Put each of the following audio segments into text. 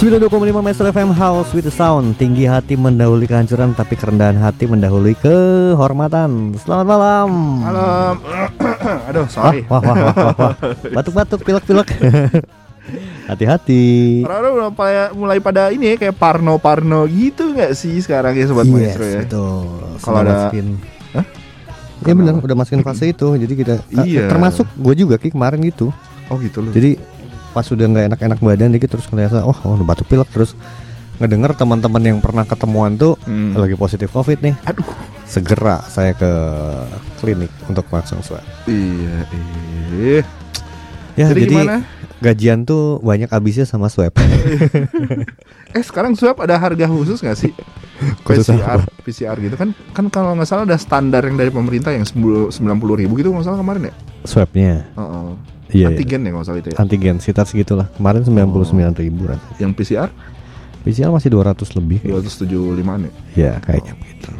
92,5 Master FM House with the Sound Tinggi hati mendahului kehancuran Tapi kerendahan hati mendahului kehormatan Selamat malam Malam. Aduh, sorry. wah, wah, wah, wah, wah. Batuk-batuk, pilek-pilek Hati-hati Orang-orang udah pada- mulai pada ini ya kayak parno-parno gitu nggak sih sekarang ya sobat maestro ya? betul Kalau ada- masukin. Hah? Ya benar, udah masukin fase itu Jadi kita Iya. Termasuk gue juga Ki kemarin gitu Oh gitu loh. Jadi pas udah nggak enak-enak badan dikit terus ngerasa oh, oh udah batuk pilek terus ngedenger teman-teman yang pernah ketemuan tuh Hmm. lagi positif covid nih Aduh. segera saya ke klinik untuk langsung swab Iya, iya. ya Jadi jadi, gimana? gajian tuh banyak habisnya sama swab Eh sekarang swab ada harga khusus nggak sih? Khusus PCR, apa? PCR gitu kan? Kan kalau nggak salah ada standar yang dari pemerintah yang sembilan puluh ribu gitu nggak salah kemarin ya? swabnya Heeh. iya iya. Antigen ya nggak salah itu ya? antigen sekitar segitulah kemarin 99 ribu rasanya. Yang PCR PCR masih 200 lebih dua ratus tujuh limaan ya? ya kayaknya begitu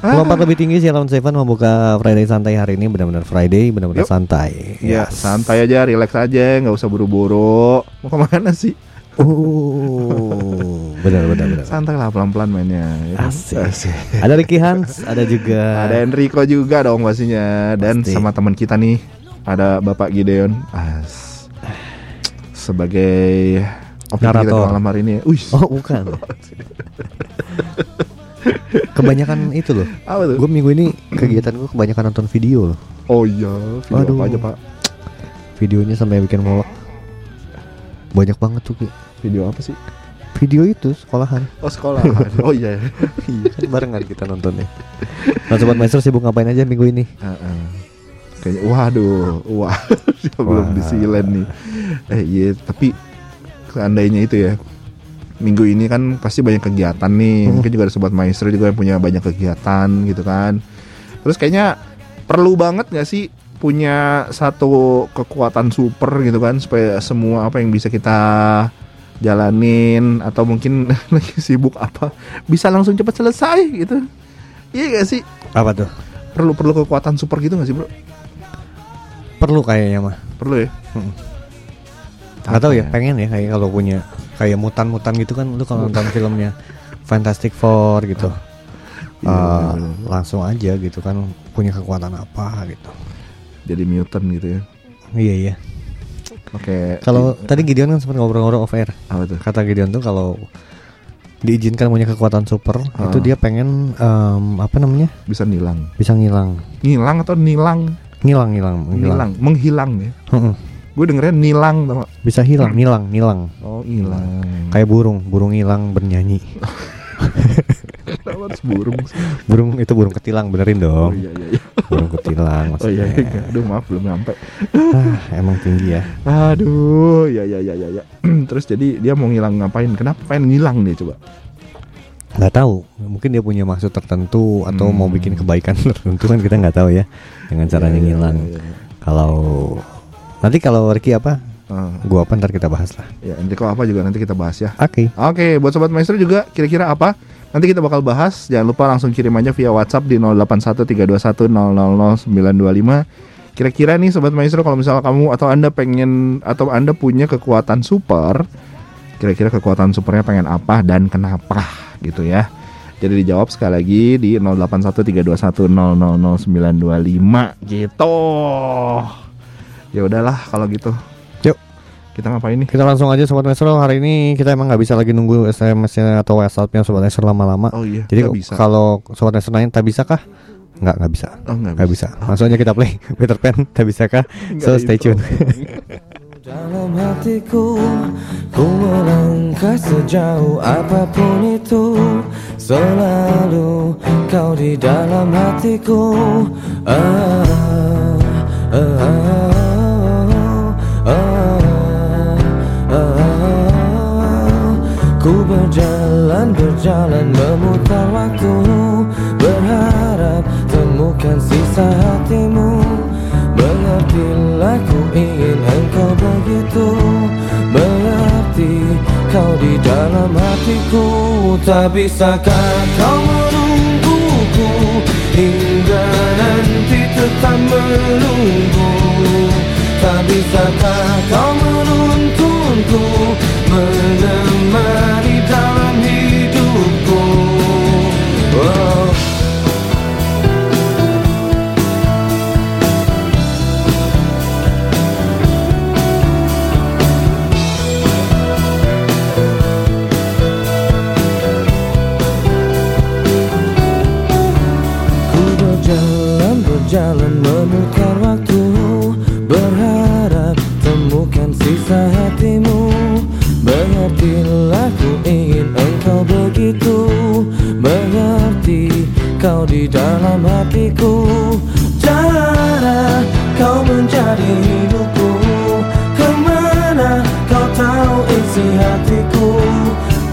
Ah. Lompat lebih tinggi Sialan Seven membuka Friday santai hari ini benar-benar Friday benar-benar santai Ya, Yes. santai aja, relax aja, nggak usah buru-buru. Mau ke mana sih? Oh, benar benar benar. Santai lah pelan-pelan mainnya. ya kan? Asik. Ada Ricky Hans, ada juga Ada Enrico juga dong pastinya dan Pasti. sama teman kita nih ada Bapak Gideon As sebagai opini kita Narator. malam hari ini. ya. Wih, Oh, bukan. kebanyakan itu loh. apa tuh? Gue minggu ini kegiatan gue kebanyakan nonton video loh. Oh iya, video Aduh. apa aja Pak? Videonya sampai bikin molek. Banyak banget tuh Ki. Video apa sih? Video itu sekolahan. Oh sekolah. oh iya. Iya. Kan barengan kita nontonnya. Nah, sobat maestro sibuk ngapain aja minggu ini? Heeh. Kayaknya waduh, wah, dia belum Wah. disilen nih. Eh iya, tapi seandainya itu ya. Minggu ini kan pasti banyak kegiatan nih. Hmm. Mungkin juga ada sobat maestro juga yang punya banyak kegiatan gitu kan. Terus kayaknya perlu banget gak sih punya satu kekuatan super gitu kan supaya semua apa yang bisa kita jalanin atau mungkin lagi sibuk apa bisa langsung cepat selesai gitu. Iya gak sih? Apa tuh? Perlu perlu kekuatan super gitu gak sih, Bro? Perlu kayaknya mah. Perlu ya? Hmm. Gak tahu ya, Apa pengen ya kayak kalau punya kayak mutan-mutan gitu kan lu kalau nonton filmnya Fantastic Four gitu. Iya, eh, bener. langsung aja gitu kan punya kekuatan apa gitu. Jadi mutant gitu ya. Iya iya. Oke. Kalau tadi Gideon kan sempat ngobrol-ngobrol off air. apa tuh? Kata Gideon tuh kalau diizinkan punya kekuatan super Ah. itu dia pengen em, apa namanya Bisa nilang. bisa ngilang Ngilang atau nilang? Ngilang ngilang ngilang menghilang ya. Heeh. Gue dengernya nilang tau bisa hilang nilang nilang Oh, hilang. kayak burung burung hilang bernyanyi Kenapa harus burung sih? burung itu burung ketilang benerin Oh dong iya iya iya. burung ketilang Oh iya, maksudnya iya. Aduh maaf belum nyampe. ah, emang tinggi ya Aduh, ya ya ya ya ya. Terus jadi dia mau ngilang ngapain? Kenapa pengen ngilang dia coba? Nggak tahu mungkin dia punya maksud tertentu atau Hmm. mau bikin kebaikan tertentu kan kita nggak tahu ya dengan caranya Iya, iya, ngilang iya, iya. kalau nanti kalau Ricky apa Ah, gua apa ntar kita bahas lah ya Enrico apa juga nanti kita bahas ya. oke Oke, buat sobat maestro juga kira-kira apa? Nanti kita bakal bahas. Jangan lupa langsung kirim aja via WhatsApp di 081321000925. Kira-kira nih sobat maestro kalau misalnya kamu atau Anda pengen atau Anda punya kekuatan super, kira-kira kekuatan supernya pengen apa dan kenapa gitu ya. Jadi dijawab sekali lagi di 081321000925 gitu. Ya udahlah kalau gitu. Yuk. Kita ngapain nih? kita langsung aja sobat maestro hari ini kita emang nggak bisa lagi nunggu SMS-nya atau WhatsApp-nya sobat maestro lama-lama Oh iya, jadi bisa. kalau sobat maestro nanya tak bisa kah nggak nggak bisa Oh, nggak nggak bisa langsung aja kita play Peter Pan tak bisa kah so stay tune Dalam hatiku Ku melangkah sejauh apa pun itu. Selalu kau di dalam hatiku. Ah, ah, ah. Ku berjalan, berjalan memutar waktu. Berharap temukan sisa hatimu begitu Berarti kau di dalam hatiku. Tak bisakah kau menungguku Hingga nanti tetap menunggu? Tak bisakah kau menuntunku kau di dalam hatiku. Cara kau menjadi hidupku. Ke mana kau tahu isi hatiku?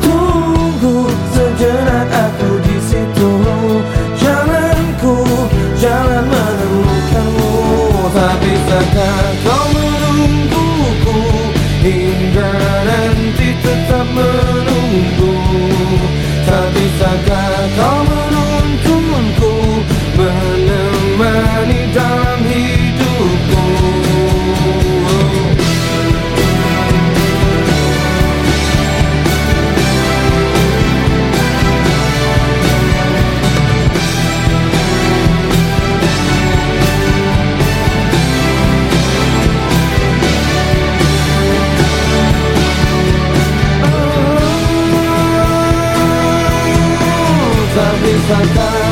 Tunggu sejenak aku di situ. Jalanku, jalan menemukanmu. Tak bisakah kau menungguku? Hingga nanti tetap menunggu. Tak bisakah kau menungguku? like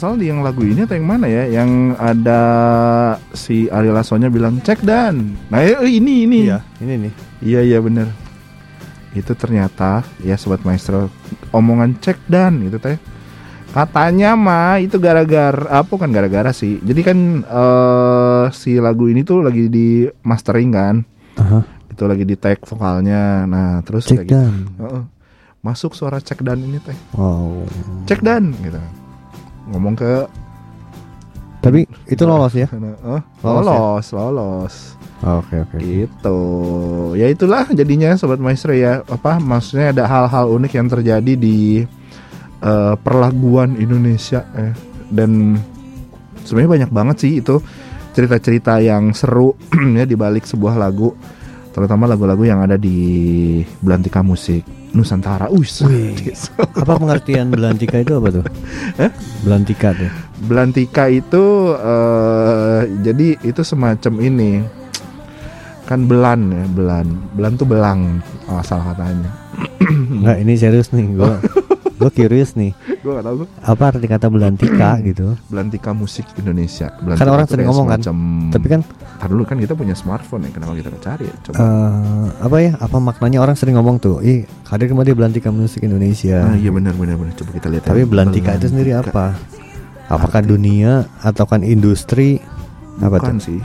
salah di yang lagu ini atau yang mana ya? Yang ada si Ari Lasso-nya bilang cek dan. Nah eh, eh, ini ini. Iya ini nih. Iya iya bener. Itu ternyata ya sobat maestro omongan cek dan gitu teh. Katanya mah itu gara-gara apa ah, kan gara-gara sih. Jadi kan uh, si lagu ini tuh lagi di mastering kan. Uh-huh. itu lagi di tag vokalnya. Nah terus cek dan. Gitu, uh-uh. masuk suara cek dan ini teh. Wow. cek dan gitu ngomong ke tapi itu lolos ya oh, lolos lolos, ya? lolos. Oh, oke oke. itu Ya itulah jadinya sobat maestro ya. Apa maksudnya ada hal-hal unik yang terjadi di eh, uh, perlaguan Indonesia eh. dan sebenarnya banyak banget sih itu cerita-cerita yang seru ya di balik sebuah lagu terutama lagu-lagu yang ada di Belantika Musik Nusantara. Uis. Apa pengertian belantika itu apa tuh? Eh? Belantika tuh. Belantika itu eh, jadi itu semacam ini kan belan ya belan belan tuh belang asal katanya Enggak, ini serius nih. Gua gua curious nih. gue gak tahu tuh Apa arti kata belantika gitu? Belantika Musik Indonesia Belantika Kan orang sering ngomong kan, Tapi kan Ntar dulu kan kita punya smartphone ya kenapa kita cari ya coba eh apa ya? Apa maknanya orang sering ngomong tuh? Ih, hadir kembali Belantika Musik Indonesia. ah, iya benar benar benar coba kita lihat ya. Tapi belantika itu sendiri apa? Apakah dunia atau kan industri? Apa bukan tuh? sih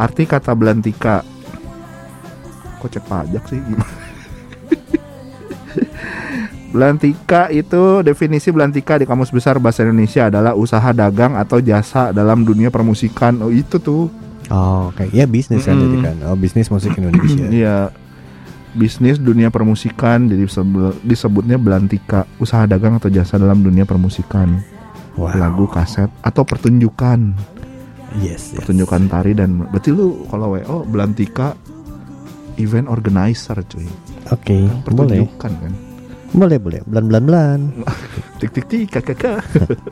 arti kata belantika kok cek pajak sih gimana Belantika itu definisi belantika di Kamus Besar Bahasa Indonesia adalah usaha dagang atau jasa dalam dunia permusikan. Oh itu tuh. Oh, oke. Ya bisnis kan jadi kan. Oh, bisnis musik Indonesia. Iya. Bisnis dunia permusikan jadi disebut- disebutnya belantika, usaha dagang atau jasa dalam dunia permusikan. Wow. Lagu, kaset atau pertunjukan. Yes, yes. Pertunjukan tari dan berarti lu kalau WO belantika event organizer cuy. Oke, Kan boleh. pertunjukan kan. Boleh, boleh. Belan belan belan. Tik tik tik kakak.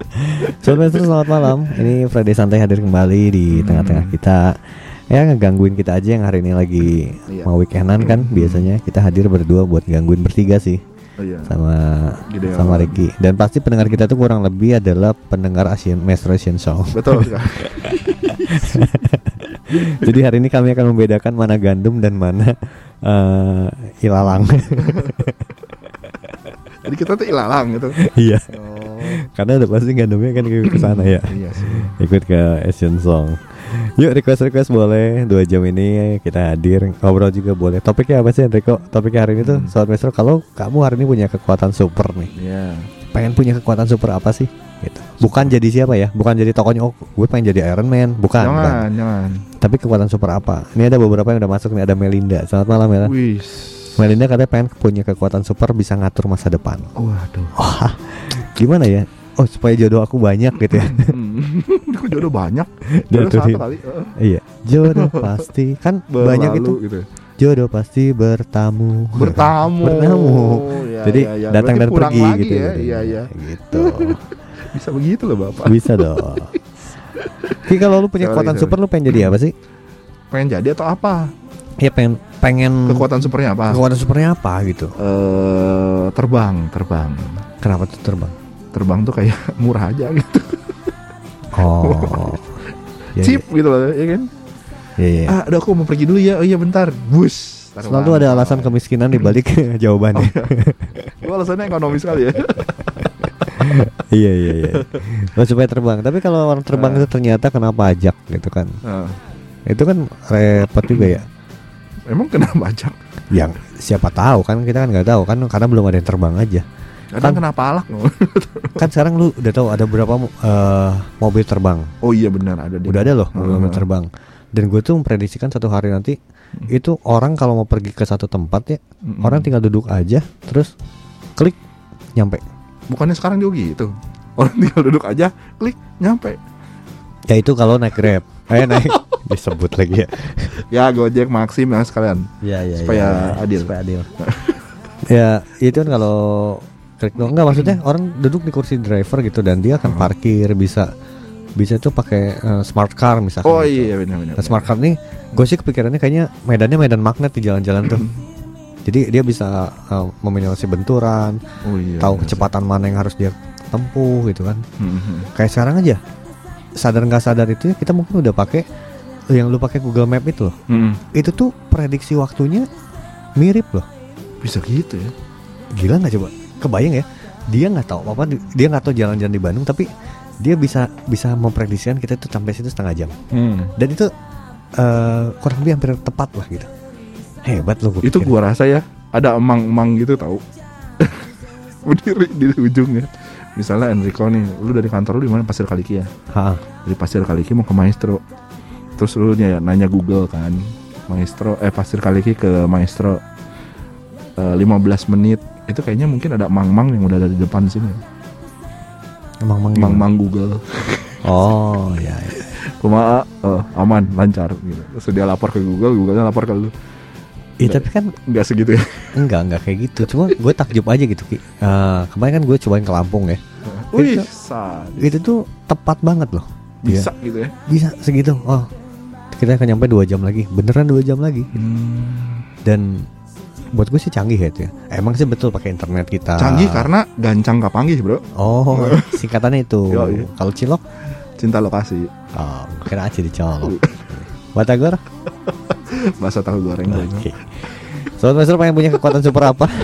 Sobat selamat malam. Ini Friday Santai hadir kembali di Hmm. tengah-tengah kita. Ya ngegangguin kita aja yang hari ini lagi Iya. mau weekendan kan Hmm. biasanya kita hadir berdua buat gangguin bertiga sih Oh iya. sama Gideon. sama Ricky. Dan pasti pendengar kita tuh kurang lebih adalah pendengar Asian Maestro Asian Song. Betul. Jadi hari ini kami akan membedakan mana gandum dan mana eh, ilalang. Jadi kita tuh ilalang gitu. Iya. Oh. Karena udah pasti gandumnya kan ke ke sana ya. Iya sih. Ikut ke Asian Song. Yuk request request boleh dua jam ini kita hadir ngobrol juga boleh. Topiknya apa sih Enrico? Topiknya hari ini tuh Hmm. Sobat Maestro kalau kamu hari ini punya kekuatan super nih, Iya. pengen punya kekuatan super apa sih? Gitu. Bukan jadi siapa ya? Bukan jadi tokohnya. Oh, gue pengen jadi Iron Man. Bukan. bukan. Jangan, jangan. Tapi kekuatan super apa? Ini ada beberapa yang udah masuk nih. Ada Melinda. Selamat malam Mela. Wis. Melinda katanya pengen punya kekuatan super bisa ngatur masa depan. Waduh. Wah, gimana ya? Oh supaya jodoh aku banyak gitu ya. Kok jodoh banyak? Jodoh Jatuhin. satu kali. Heeh. iya, jodoh pasti kan banyak Berlalu itu. gitu. Jodoh pasti bertamu. Bertamu. Bertamu. Ya, Jadi ya, ya. datang Berarti dan pergi lagi gitu ya. Iya, iya. Gitu. Bisa begitu loh, Bapak. Bisa dong. Ki kalau lu punya kekuatan super lu pengen jadi apa sih? Pengen jadi atau apa? Ya pengen pengen Kekuatan supernya apa? kekuatan supernya apa gitu. Eh, terbang, terbang. Kenapa tuh terbang? Terbang tuh kayak murah aja gitu. Oh. Ya, Cheap gitu loh, ya kan? Ya, ya, ya. Ah, udah aku mau pergi dulu ya. Oh iya bentar. Bus. Terbang. Selalu ada alasan kemiskinan di balik jawabannya. Itu alasannya ekonomis sekali ya. iya iya iya. Oh, supaya terbang. Tapi kalau orang terbang Ah. itu ternyata kena pajak gitu kan. Nah, Itu kan repot juga ya. Emang kena pajak? Yang siapa tahu kan kita kan nggak tahu kan karena belum ada yang terbang aja. Kadang Kan- kena palak loh. Kan sekarang lu udah tahu ada berapa eh, mobil terbang. Oh iya benar ada. Udah ada loh mobil, Hmm. terbang. Dan gue tuh memprediksikan satu hari nanti itu orang kalau mau pergi ke satu tempat ya Mm-mm. orang tinggal duduk aja terus klik nyampe. Bukannya sekarang juga gitu. Orang tinggal duduk aja, klik, nyampe. Ya itu kalau naik Grab. Eh naik disebut lagi ya. Ya Gojek Maxim ya sekalian. Ya, ya, Supaya ya, ya. adil. Supaya adil. ya itu kan kalau klik doang enggak maksudnya orang duduk di kursi driver gitu dan dia akan parkir bisa bisa tuh pakai eh, smart car misalkan. Oh gitu. iya benar benar. Nah, smart car nih gue sih kepikirannya kayaknya medannya medan magnet di jalan-jalan tuh. Jadi dia bisa eh, meminimalisasi benturan, Oh iya. tahu benar. kecepatan mana yang harus dia tempuh gitu kan. Kayak sekarang aja sadar nggak sadar itu ya, kita mungkin udah pakai yang lu pakai Google Map itu loh. Mhm. Itu tuh prediksi waktunya mirip loh. Bisa gitu ya. Gila nggak coba? Kebayang ya? Dia nggak tahu apa dia nggak tahu jalan-jalan di Bandung tapi dia bisa bisa memprediksikan kita tuh sampai situ setengah jam. Hmm. Dan itu eh kurang lebih hampir tepat lah gitu. Hebat loh gua Itu pikir. gua rasa ya ada emang-emang gitu tahu. Berdiri di ujungnya. Misalnya Enrico nih, lu dari kantor lu di mana Pasir Kaliki ya? Ha, Dari Pasir Kaliki mau ke Maestro. Terus lu nanya, nanya Google kan, Maestro eh Pasir Kaliki ke Maestro Eh, 15 menit. Itu kayaknya mungkin ada mang-mang yang udah ada di depan sini. emang mang Mang-mang Google. Oh ya, ya. Kumaha eh, aman, lancar gitu. Terus dia lapor ke Google, Google-nya lapor ke lu. Iya tapi kan Enggak segitu ya. enggak enggak kayak gitu. Cuma gue takjub aja gitu Ki. Eh, kemarin kan gue cobain ke Lampung ya. Wih, Itu-. Itu tuh tepat banget loh. bisa Iya. gitu ya. bisa segitu. Oh kita akan nyampe dua jam lagi. Beneran dua jam lagi. Dan buat gue sih canggih ya itu ya. Emang sih betul pakai internet kita. Canggih karena gancang kapanggih, Bro. Oh singkatannya itu. Iya. Kalau cilok, Cinta lokasi. oh, kira aja dicolok. Batagor? Bahasa tahu goreng banyak. Oke. Sobat Master pengen punya kekuatan super apa?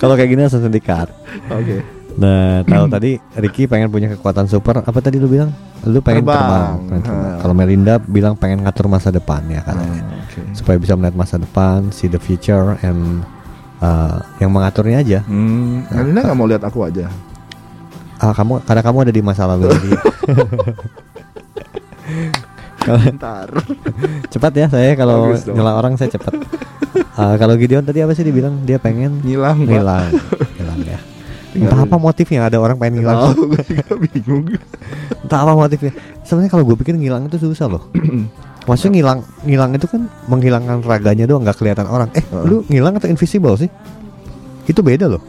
Kalau kayak gini langsung sendikat. Oke. Nah, tahu tadi Ricky pengen punya kekuatan super. Apa tadi lu bilang? Lu pengen Terbang. terbang. terbang. Kalau Melinda bilang pengen ngatur masa depannya katanya. Ah, Oke. Supaya bisa melihat masa depan, see the future and uh, yang mengaturnya aja. Hmm, Alina nggak mau lihat aku aja. Ah, kamu karena kamu ada di masa lalu jadi Bentar. cepat ya saya kalau nyela orang saya cepat. Ah, kalau Gideon tadi apa sih dibilang dia pengen Ngilang, ngilang, ngilang ya. Entah apa motifnya ada orang pengen ngilang. Tahu, gue juga bingung. Entah apa motifnya. Sebenarnya kalau gue pikir ngilang itu susah loh. Maksudnya ngilang, ngilang itu kan menghilangkan raganya doang nggak kelihatan orang. Eh, Heeh. lu ngilang atau invisible sih? Itu beda loh.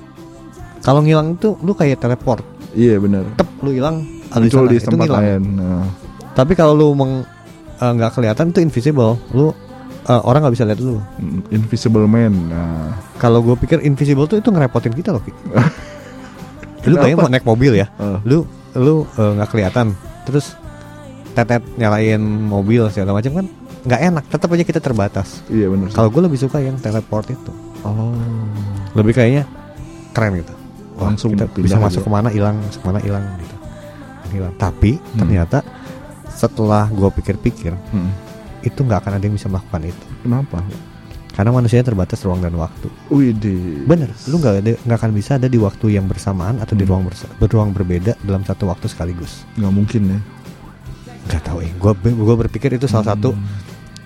Kalau ngilang itu lu kayak teleport, Iya benar. tep lu hilang, ada Muncul di tempat lain. Nah, Tapi kalau lu meng eh, nggak kelihatan itu invisible, lu eh, orang nggak bisa lihat lu. mm, Invisible Man. Nah, Kalau gue pikir invisible tuh itu ngerepotin kita loh. Lu bayang mau naik mobil ya, eh, lu lu nggak kelihatan, terus tetet nyalain mobil segala macam kan nggak enak. Tetap aja kita terbatas. iya benar. Kalau gue lebih suka yang teleport itu, oh, lebih kayaknya keren gitu. Wah, Langsung kita bisa aja. masuk ke mana hilang, ke mana hilang gitu. Hilang. Tapi Hmm. ternyata setelah gue pikir-pikir hmm. itu nggak akan ada yang bisa melakukan itu. kenapa? Karena manusia terbatas ruang dan waktu. Widih. Bener, lu nggak nggak akan bisa ada di waktu yang bersamaan atau di Hmm. ruang bersa- beruang berbeda dalam satu waktu sekaligus. Nggak mungkin ya. Gak tahu eh, gue gue berpikir itu salah satu Hmm.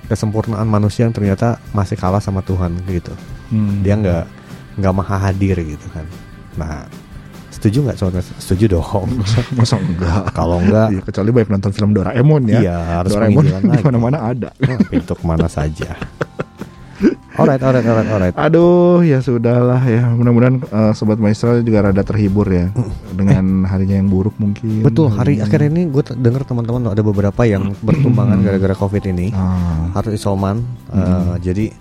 kesempurnaan manusia yang ternyata masih kalah sama Tuhan gitu. Hmm. Dia nggak nggak maha hadir gitu kan. Nah, setuju nggak soalnya? Setuju dong. masa, masa enggak? Kalau enggak, Iya, kecuali banyak nonton film Doraemon ya. iya harus Doraemon di mana-mana ada. Nah, pintu ke mana saja. Alright, alright, alright, alright. Aduh, ya sudahlah ya. Mudah-mudahan eh, sobat maestro juga rada terhibur ya dengan harinya yang buruk mungkin. Betul, hari akhir ini gue dengar teman-teman ada beberapa yang bertumbangan gara-gara covid ini. Ah, harus isoman eh, jadi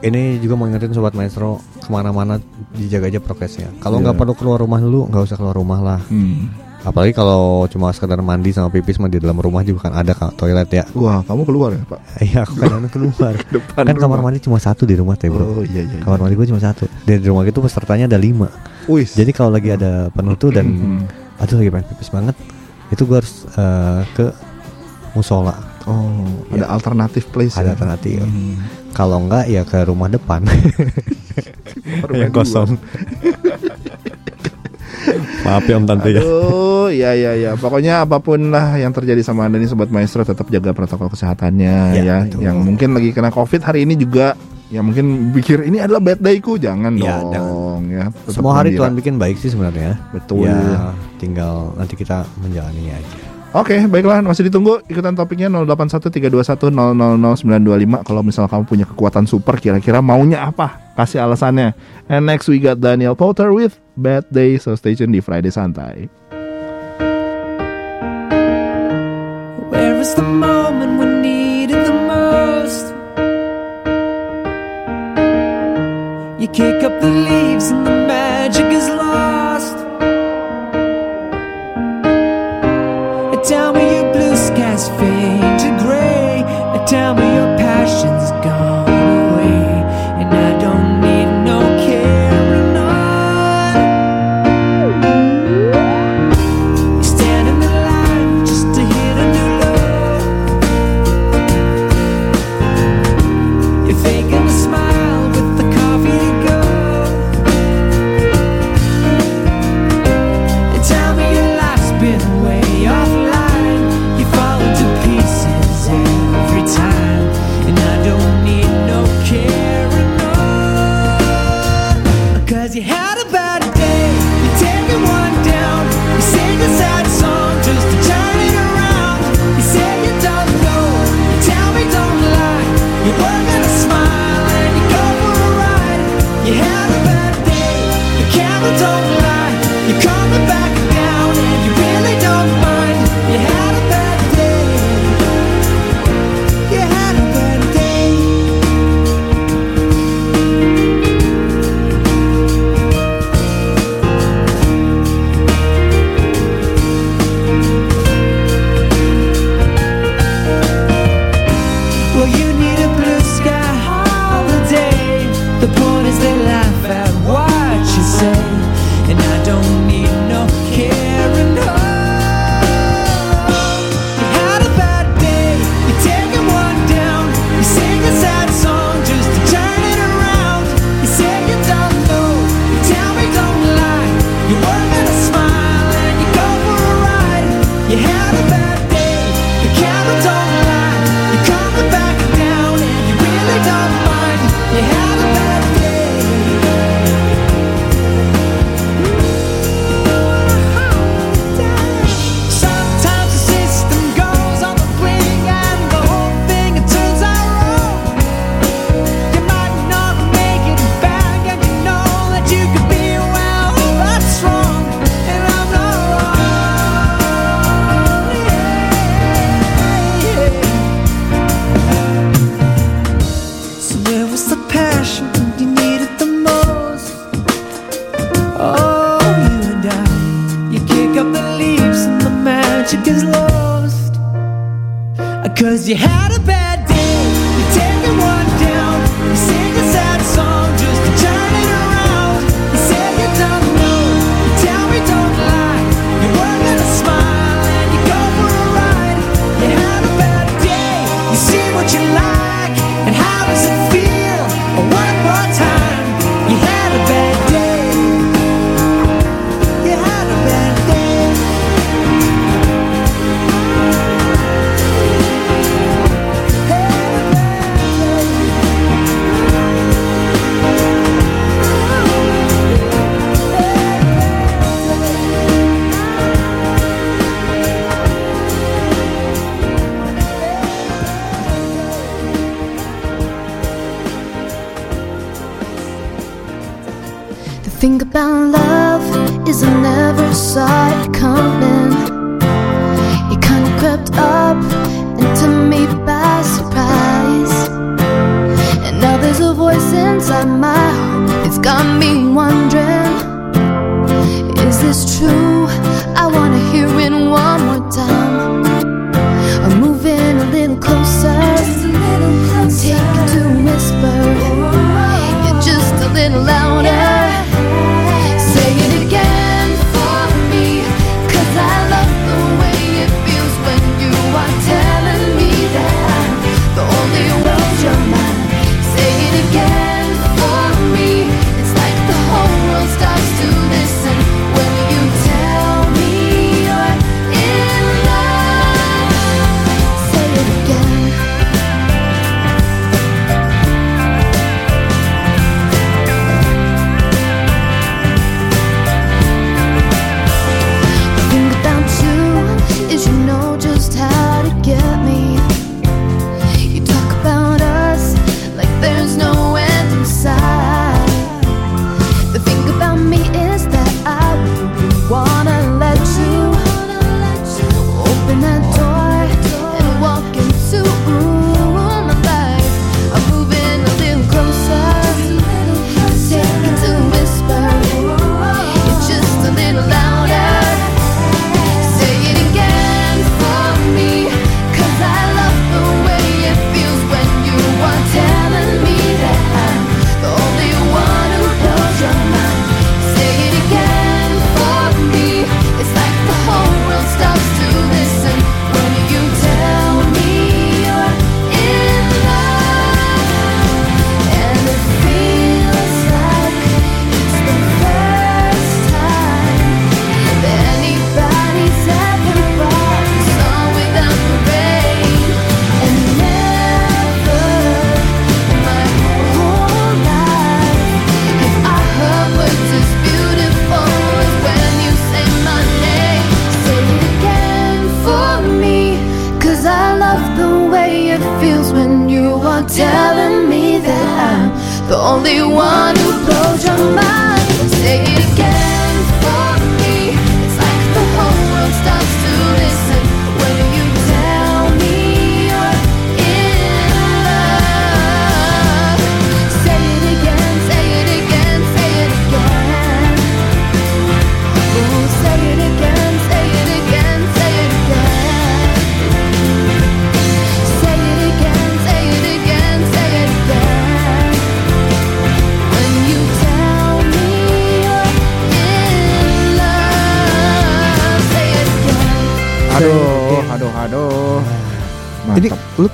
ini juga mau ingetin sobat maestro ke mana-mana dijaga aja prokesnya kalau Iya. nggak perlu keluar rumah dulu nggak usah keluar rumah lah hmm. apalagi kalau cuma sekedar mandi sama pipis mah di dalam rumah juga kan ada kak toilet ya Wah, kamu keluar ya, Pak? iya aku kan keluar Depan kan kamar mandi cuma satu di rumah teh bro Oh iya iya. kamar mandi gue cuma satu dan di rumah itu pesertanya ada lima Wis. jadi kalau lagi ada penuh tuh dan Hmm. aduh lagi pengen pipis banget itu gue harus eh, ke musola Oh, Ya. ada alternatif place Ada ya? alternatif. Hmm. Kalau enggak ya ke rumah depan Rumah yang kosong maaf ya om tante ya Aduh, ya ya ya. Pokoknya apa pun lah yang terjadi sama Anda nih sobat maestro tetap jaga protokol kesehatannya Ya, ya. betul. Yang mungkin lagi kena Covid hari ini juga ya mungkin pikir ini adalah bad day-ku, jangan Ya, dong ya. Semua hari. Tuhan bikin baik sih sebenarnya Betul. ya tinggal nanti kita menjalaninya aja Oke, baiklah masih ditunggu ikutan topiknya 081321000925 kalau misal kamu punya kekuatan super kira-kira maunya apa? Kasih alasannya. And next we got Daniel Potter with Bad Day so stay tune di Friday Santai. Where is the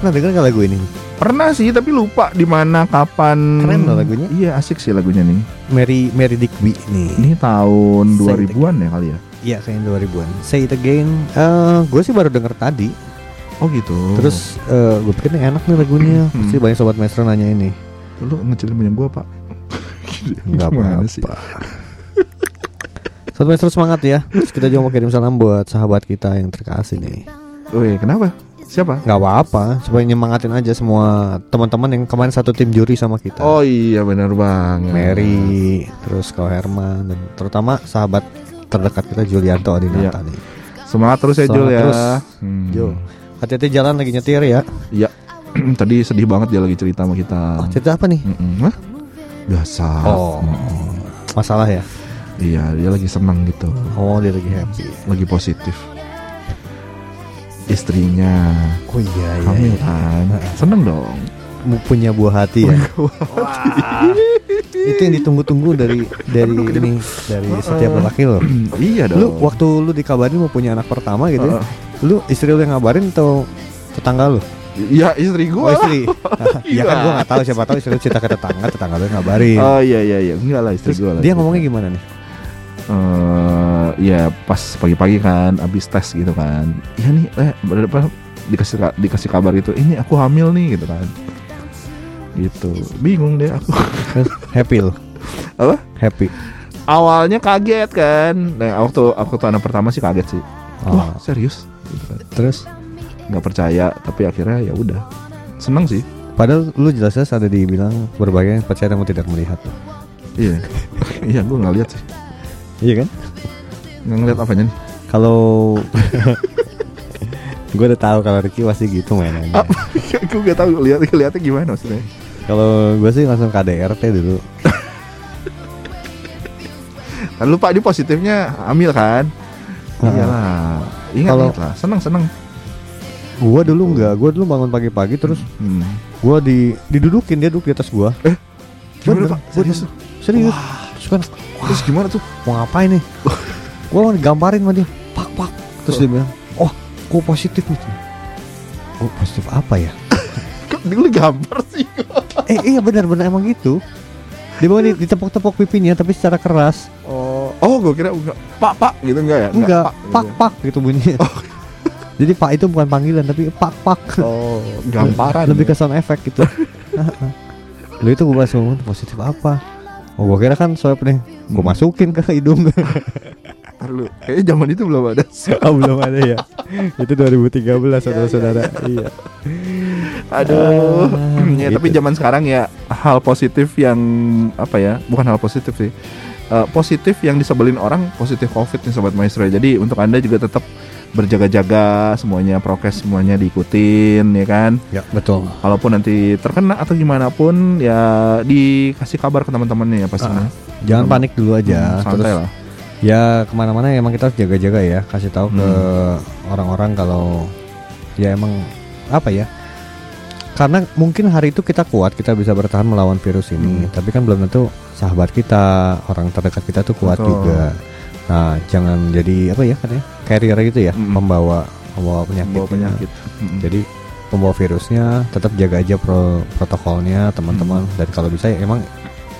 pernah denger gak lagu ini? Pernah sih tapi lupa di mana kapan. Keren loh lagunya. Iya, asik sih lagunya nih. Mary Mary Digby nih. Ini tahun Say it 2000-an ya kali ya. Iya kayaknya 2000-an. Say it again. Eh, gue sih baru denger tadi. Oh gitu. Terus eh, gue pikir nih enak nih lagunya. Hmm. Pasti banyak sobat maestro nanya ini. lu ngecilin punya gua, Pak. Sih? apa-apa. Sobat maestro semangat ya. Terus kita juga mau kirim salam buat sahabat kita yang terkasih nih. Woi, kenapa? Siapa? Nggak apa-apa, supaya nyemangatin aja semua teman-teman yang kemarin satu tim juri sama kita. Oh iya benar banget. Mary, terus kau Herman dan terutama sahabat terdekat kita Julianto Adinata nih. Semangat terus ya Semangat Jul ya. terus. Hmm. Jo, hati-hati jalan lagi nyetir ya. Iya. Tadi sedih banget dia lagi cerita sama kita. Oh, cerita apa nih? Mm-mm. Hah? Biasa. Oh, masalah ya? Iya, dia lagi senang gitu. Oh, dia lagi happy. Lagi positif. Istrinya Oh iya, iya. hamil iya. kan. Seneng dong. Punya buah hati ya. Wah. Itu yang ditunggu-tunggu dari dari ini dari setiap lelaki loh. iya dong. Lu waktu lu dikabarin mau punya anak pertama gitu ya. Heeh. Lu istri lu yang ngabarin atau tetangga lu? Iya istri Oh gua. istri. ya kan gua nggak tahu siapa tahu istri cerita ke tetangga, tetangga lu ngabarin. Oh iya iya iya. Enggak lah istri gua lah. dia ngomongnya gimana nih? eh ya pas pagi-pagi kan abis tes gitu kan. Iya nih eh berapa dikasih ka- dikasih kabar gitu ini aku hamil nih gitu kan. Gitu. Bingung deh aku. Happy lu? Apa? Happy. awalnya kaget kan. Nah waktu aku tuh anak pertama sih kaget sih. Wah Oh, serius? Gitu kan. terus? Nggak percaya tapi akhirnya ya udah. Seneng sih. Padahal lu jelas-jelas ada dibilang berbagai yang percaya namun tidak melihat. iya. Iya gue nggak lihat sih. Iya kan? Ngeliat apanya nih Kalau gue udah tahu kalau Ricky pasti gitu mainannya. gue nggak tahu lihat lihatnya gimana maksudnya Kalau gue sih langsung KDRT dulu. kan lupa di positifnya hamil kan iyalah ingat Kalau- ingat lah seneng seneng Gue dulu enggak, gue dulu bangun pagi-pagi terus hmm. gue di didudukin dia duduk di atas gue. Eh, gimana, Pak? Serius? Serius. Terus kan terus gimana tuh mau ngapain nih? Gue mau digambarin sama dia. Pak pak. Terus dia bilang, oh, gue positif nih. Oh positif apa ya? kok dulu gambar sih eh iya benar-benar emang gitu. Dia mau di- ditepok-tepok pipinya tapi secara keras. oh oh gue kira enggak pak pak gitu enggak ya Enggak, pak gitu. pak gitu bunyinya. Jadi pak itu bukan panggilan tapi pak pak. oh gamparan Lebih ke ya. sound effect gitu. Lu itu gue langsung positif apa? Oh gue kira kan swab nih, gue Hmm. masukin ke hidung. Lu, kayaknya zaman itu belum ada oh belum ada ya. itu 2013 saudara-saudara. Iya. aduh ya gitu. tapi zaman sekarang ya hal positif yang apa ya bukan hal positif sih Eh, positif yang disebelin orang positif covid nih sobat maestro jadi untuk anda juga tetap berjaga-jaga semuanya prokes semuanya diikutin ya kan Ya betul. kalaupun nanti terkena atau gimana pun ya dikasih kabar ke teman-temannya ya pastinya Ah, Jangan panik dulu aja. Hmm, santai Terus lah ya ke mana-mana emang kita harus jaga-jaga ya. Kasih tahu ke Hmm. orang-orang kalau ya emang apa ya? Karena mungkin hari itu kita kuat, kita bisa bertahan melawan virus ini. Hmm. Tapi kan belum tentu sahabat kita, orang terdekat kita tuh kuat Betul. juga. Nah, jangan jadi apa ya katanya? Carrier gitu ya, Mm-mm. pembawa pembawa penyakit. bawa penyakit Mm-mm. Jadi pembawa virusnya tetap jaga aja pro- protokolnya teman-teman Hmm. dan kalau bisa ya emang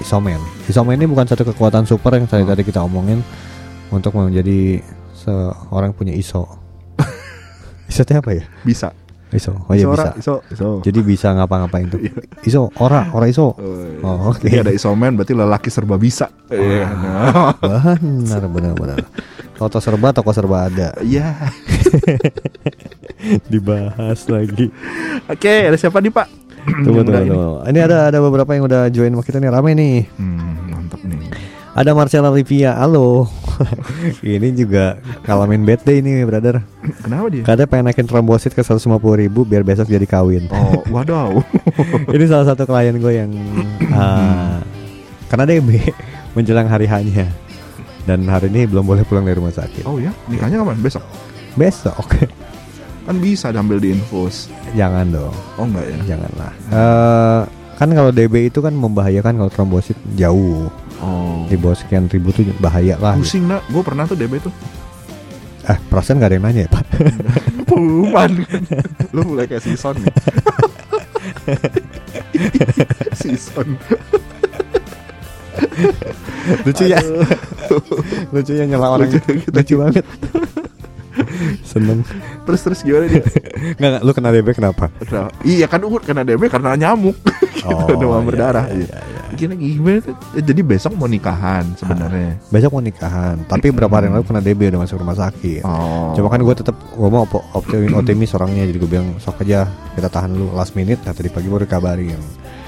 isomen. Isomen ini bukan satu kekuatan super yang tadi Oh. tadi kita omongin untuk menjadi seorang punya iso. iso itu apa ya? bisa Iso. Oh iya bisa. iso iso Jadi bisa ngapa-ngapain tuh. Iso ora, ora iso. Oh, oke. Jadi ada isomen berarti lelaki serba bisa. Iya. Nah. Benar, benar, benar. Toko serba, toko serba ada. Iya. Dibahas lagi. Oke, ada siapa nih Pak? Tunggu, tunggu, ini. tunggu. Ini ada ada beberapa yang udah join sama kita nih rame nih. Hmm, mantap nih. Ada Marcella Livia, halo. ini juga ngalamin bad day nih, brother. Kenapa dia? Katanya pengen naikin trombosit ke 150 ribu biar besok jadi kawin. Oh, wadaw. ini salah satu klien gue yang uh, karena DB menjelang hari hanya dan hari ini belum boleh pulang dari rumah sakit. Oh ya, nikahnya kapan? Besok. Besok Kan bisa diambil di infus. jangan dong, Oh enggak ya? janganlah. Eh kan kalau DB itu kan membahayakan kalau trombosit jauh Oh. di bawah sekian ribu tuh bahaya lah. Pusing nak, gue pernah tuh DB tuh. Eh perasaan gak ada yang nanya ya pak? Pengumuman Lu mulai kayak season nih Season lucu ya, lucu ya nyela orang Lucu gitu. gitu. lucu banget. Seneng. Terus terus gimana dia Nggak, nggak, lu kena DB kenapa? Kenapa? Iya kan Uhud kena DB karena nyamuk Demam iya, berdarah iya, iya. iya, iya. Gimana, tuh? Eh, Jadi besok mau nikahan sebenarnya Besok mau nikahan, tapi berapa hari lalu kena DB udah masuk rumah sakit. Oh Cuma kan gue tetap gue mau op- optimis, optimis orangnya jadi gue bilang sok aja kita tahan dulu last minute. Nah tadi pagi baru kabarin.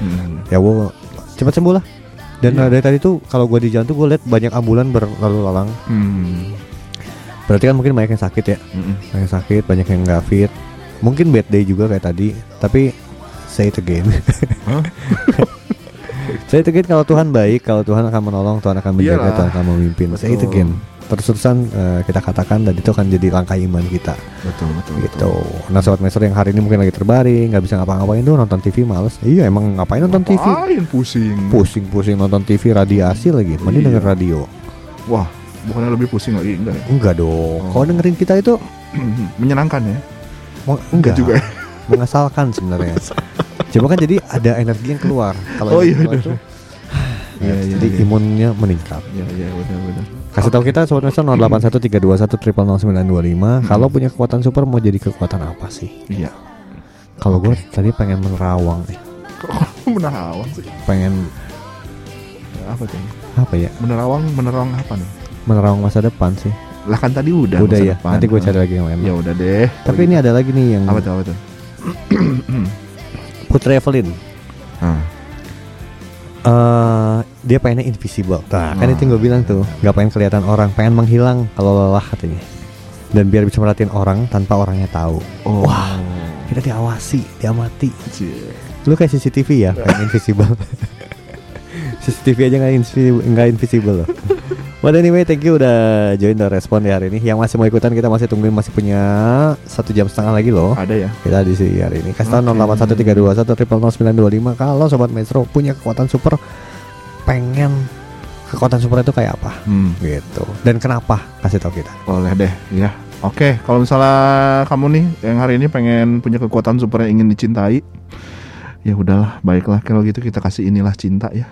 Hmm. Ya gue cepat sembuh lah. Dan Iya. uh, dari tadi tuh kalau gue di jalan tuh gue lihat banyak ambulan berlalu lalang. Hmm. Berarti kan mungkin banyak yang sakit ya, Mm-mm. banyak yang sakit, banyak yang nggak fit. Mungkin bad day juga kayak tadi. Tapi say it again. Hah? say it again kalau Tuhan baik, kalau Tuhan akan menolong, Tuhan akan menjaga, Iyalah. Tuhan akan memimpin. Say it Betul. again. Terus-terusan uh, kita katakan dan itu akan jadi langkah iman kita. Betul betul gitu. Nah sobat master yang hari ini mungkin lagi terbaring, nggak bisa ngapa-ngapain tuh nonton TV males. Iya emang ngapain nonton TV? Ngapain pusing Pusing-pusing nonton TV radiasi lagi. Mending Iya. denger radio. Wah bukannya lebih pusing lagi enggak ya? Enggak dong. Oh. Kalau dengerin kita itu Menyenangkan ya mau- enggak juga. mengesalkan sebenarnya. Coba kan jadi ada energi yang keluar. Kalau Oh, iya, keluar tuh, Iya, iya, jadi iya. imunnya meningkat. Iya iya benar benar Kasih tahu kita sobat master 081321 Kalau punya kekuatan super mau jadi kekuatan apa sih? Iya Kalau gue tadi pengen menerawang nih, menerawang sih? pengen Apa tuh? apa ya? Menerawang, menerawang apa nih? Menerawang masa depan sih. Lah kan tadi udah udah ya depan. nanti gue cari lagi yang lain Ya udah deh tapi ini ada lagi nih yang Apa tuh apa tuh? Putri Evelyn eh dia pengennya invisible nah kan Ah. itu yang gue bilang tuh nggak pengen kelihatan orang pengen menghilang kalau lelah katanya dan biar bisa merhatiin orang tanpa orangnya tahu Oh Wah. kita diawasi diamati Cie. lu kayak CCTV ya pengen invisible CCTV aja nggak invisible nggak invisible loh But anyway, thank you udah join dan respon di hari ini. Yang masih mau ikutan kita masih tungguin masih punya satu jam setengah lagi loh. Ada ya? kita di sini hari ini kasih tahu Oke. 081321 kalau sobat Metro punya kekuatan super pengen kekuatan super itu kayak apa Hmm, gitu dan kenapa kasih tahu kita boleh deh ya. Oke, kalau misalnya kamu nih yang hari ini pengen punya kekuatan super yang ingin dicintai, ya udahlah, baiklah kalau gitu kita kasih inilah cinta ya.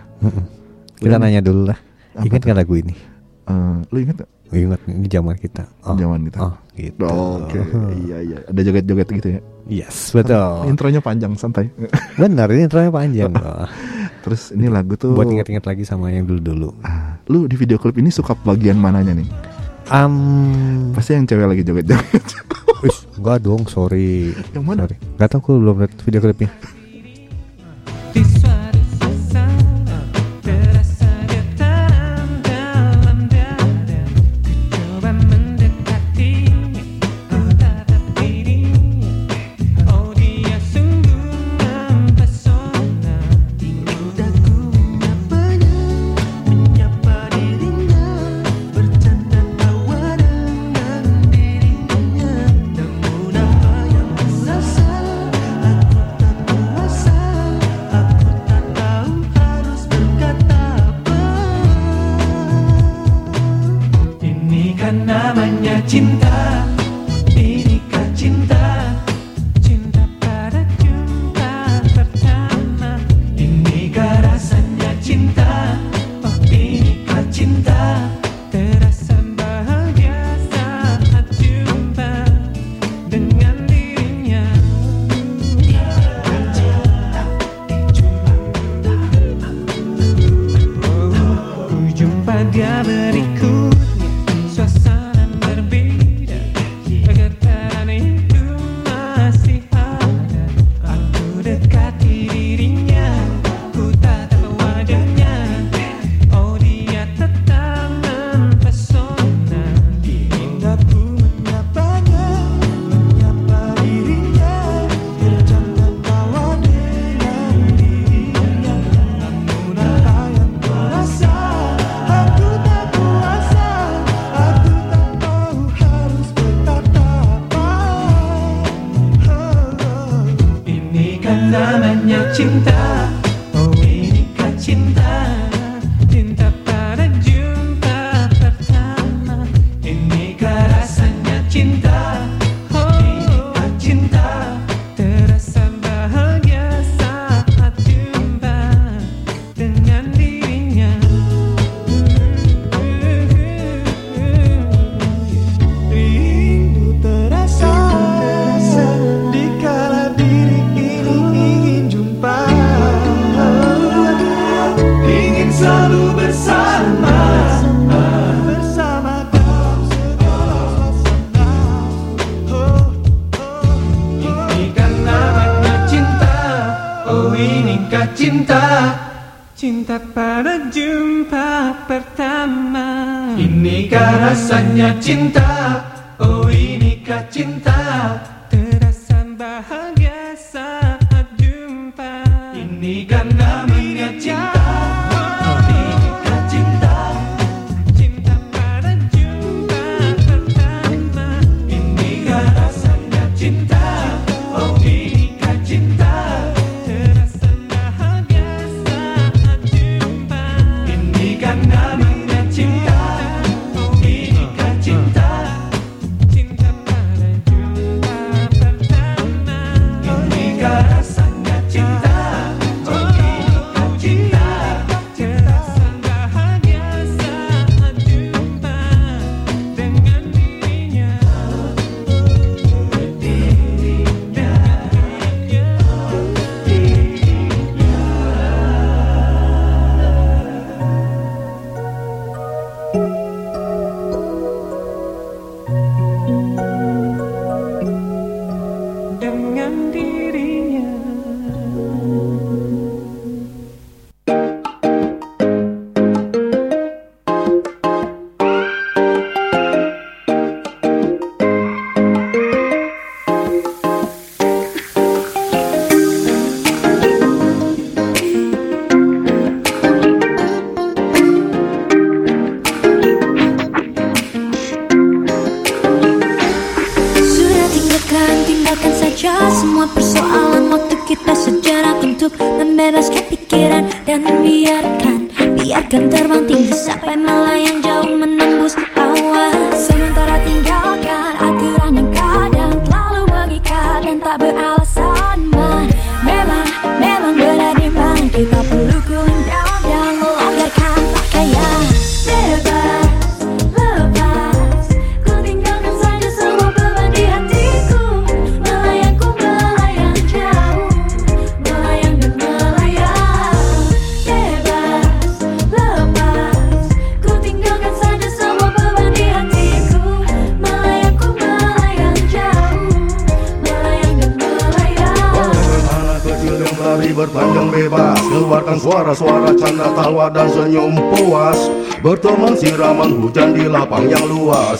kita Udah nih. nanya dulu lah ingat nggak lagu ini Eh, lu inget gak? ingat ini zaman kita oh. Zaman kita. oh gitu Oke, iya iya. Ada joget-joget gitu ya. yes betul Intronya panjang, santai. benar ini intronya panjang. Terus ini lagu tuh buat ingat-ingat lagi sama yang dulu dulu Ah, lu di video klip ini suka bagian mananya nih? um Pasti yang cewek lagi joget-joget. Wis, enggak dong, sorry. Yang mana? Sorry. Gak tau, aku belum lihat video klipnya.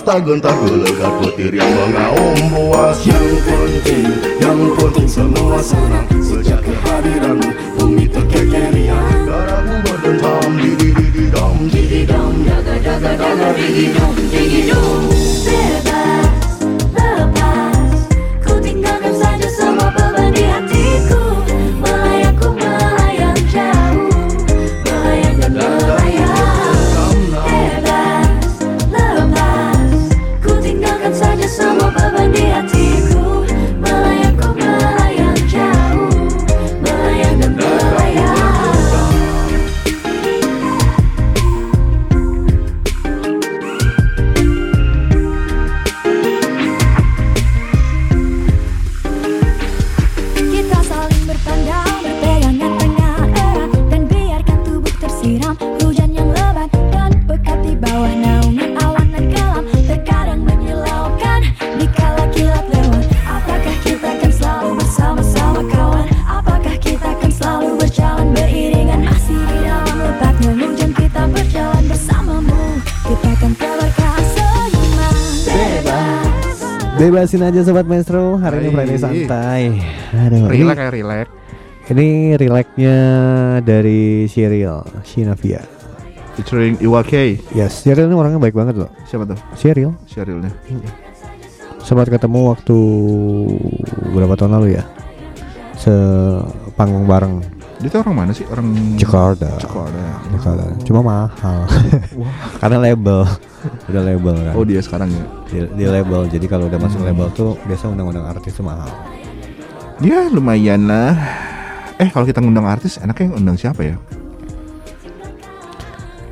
Tak gentar dulu, enggak, gua tiri. bebasin aja sobat maestro. Hari ini Friday santai. Relax ya relax. Ini relaxnya dari Sheryl Shinavia. Featuring Iwake. Yes, Sheryl ini orangnya baik banget loh. Siapa tuh? Sheryl. Sherylnya. Hmm. Ketemu waktu berapa tahun lalu ya? Se panggung bareng dia tuh orang mana sih? Orang Jakarta. Jakarta. Jakarta. Cuma mahal. Karena label. Udah label kan. Oh dia sekarang ya. Di, di label. Jadi kalau udah masuk label tuh biasa undang-undang artis tuh mahal. Ya lumayan lah. Eh kalau kita ngundang artis enaknya ngundang siapa ya?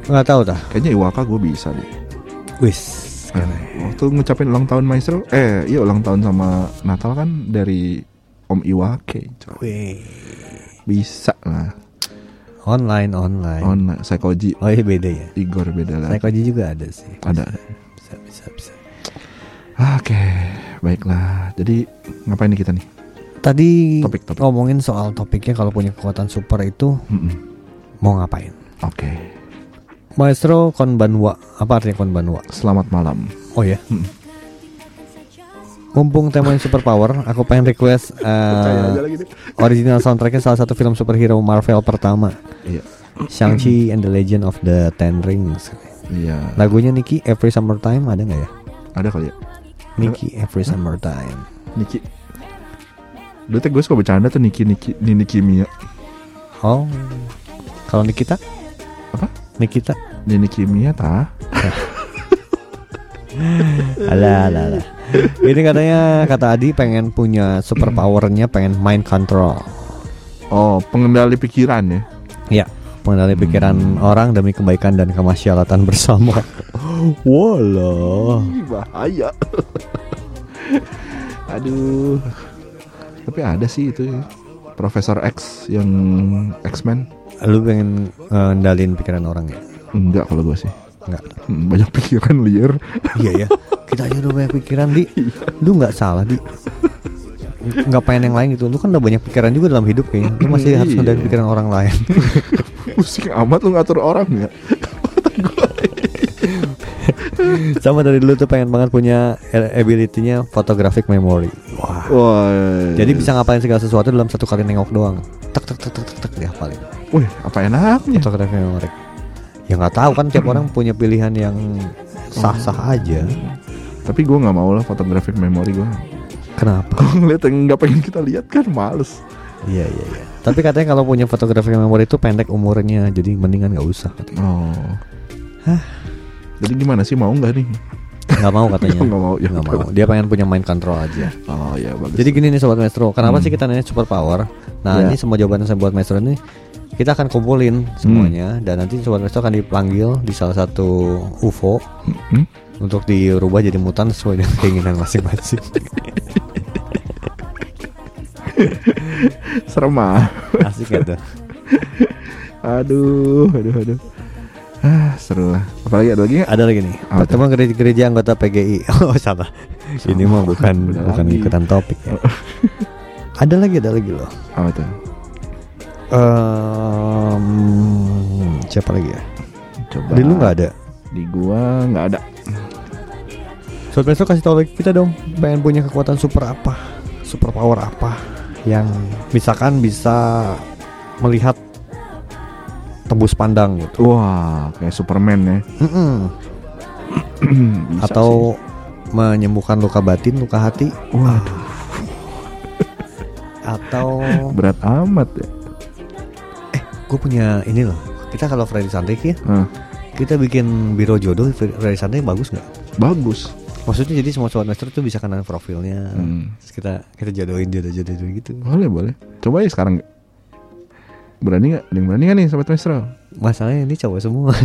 Nggak tahu dah. Kayaknya Iwaka gue bisa deh. Wis. Eh, Waktu ngucapin ulang tahun Maestro, eh iya ulang tahun sama Natal kan dari Om Iwake. Wih. Bisa lah. Online, online. Online, Psychoji, Oh iya beda ya. Igor beda lah. Psychoji juga ada sih. Ada. Bisa, bisa, bisa. Oke, baiklah. Jadi ngapain nih kita nih? Tadi Topik, topik. ngomongin soal topiknya kalau punya kekuatan super itu Mm-mm. mau ngapain? Oke, Maestro konbanwa. Apa artinya konbanwa? selamat malam. Oh ya. Mm. Mumpung temanya super power, aku pengen request uh, original soundtracknya salah satu film superhero Marvel pertama, Iya, Shang-Chi and the Legend of the Ten Rings. iya. Lagunya Niki Every Summertime ada nggak ya? Ada kali ya. Niki Every Summertime. Niki. Dulu gue suka bercanda tuh Niki Niki Nini Kimia. Oh, kalau Nikita? Apa? Nikita? Nini Kimia tah. Alah, alah, alah. Ini katanya kata Adi pengen punya super powernya, pengen mind control. Oh, pengendali pikiran ya. Ya, mengenali pikiran orang demi kebaikan dan kemaslahatan bersama. Walah. Bahaya. Aduh. Tapi ada sih itu ya. Profesor X yang X-Men. Lu pengen eh, ngendalin pikiran orang ya? Enggak kalau gue sih. Enggak. Hmm, Banyak pikiran liar. iya ya. Kita aja udah banyak pikiran di. Lu nggak salah di. Nggak pengen yang lain gitu. Lu kan udah banyak pikiran juga dalam hidup kayaknya. Lu masih harus Iya. ngendalin pikiran orang lain. Pusing amat lu ngatur orang ya. Sama dari dulu tuh pengen banget punya ability-nya photographic memory. Wah. Wah. Jadi bisa ngapain segala sesuatu dalam satu kali nengok doang. Tek tek tek tek tek, tek dihafalin. Wih, apa enaknya? Photographic memory. Ya nggak tahu kan tiap orang punya pilihan yang sah-sah aja. Tapi gue nggak mau lah photographic memory gue. Kenapa? Ngeliat yang nggak pengen kita lihat kan males. Iya iya iya. Tapi katanya kalau punya photographic memory itu pendek umurnya, jadi mendingan nggak usah. katanya. Oh. Jadi gimana sih mau nggak nih? Nggak mau katanya. Nggak mau, ya udah. mau. Dia pengen punya mind control aja. Oh ya bagus. Jadi gini nih sobat Maestro, kenapa Hmm. sih kita nanya super power? Nah Ya. ini semua jawaban saya buat Maestro ini kita akan kumpulin semuanya dan nanti sobat Maestro akan dipanggil di salah satu UFO Hmm? untuk dirubah jadi mutan sesuai dengan keinginan masing-masing. serem ah. Asik ya tuh. Aduh, aduh, aduh. Ah, seru lah. Apalagi ada lagi nggak? Ada lagi nih. Apa Pertemuan gereja-gereja anggota PGI. Oh salah. Ini mah bukan bukan lagi. ikutan topik ya. ada lagi ada lagi loh. Apa tuh? Ehm, siapa lagi ya? Coba. Di lu nggak ada. Di gua nggak ada. Sobat Maestro kasih tahu lagi kita dong. Pengen punya kekuatan super apa? Super power apa? Yang misalkan bisa melihat tembus pandang gitu. Wah, kayak Superman ya. Mm-mm. Bisa Atau menyembuhkan luka batin, luka hati. sih. waduh, Atau berat amat ya. Gue punya ini loh. Kita kalau Freddy Santai ya, Hah, kita bikin biro jodoh Freddy Santai bagus nggak? bagus. Maksudnya jadi semua sobat master tuh bisa kenal profilnya. Hmm. Terus kita kita jodohin jodoh jodoh gitu. Boleh, boleh. Coba ya sekarang. Berani nggak? Ada yang berani nggak nih, sobat Maestro? Masalahnya ini cowok semua.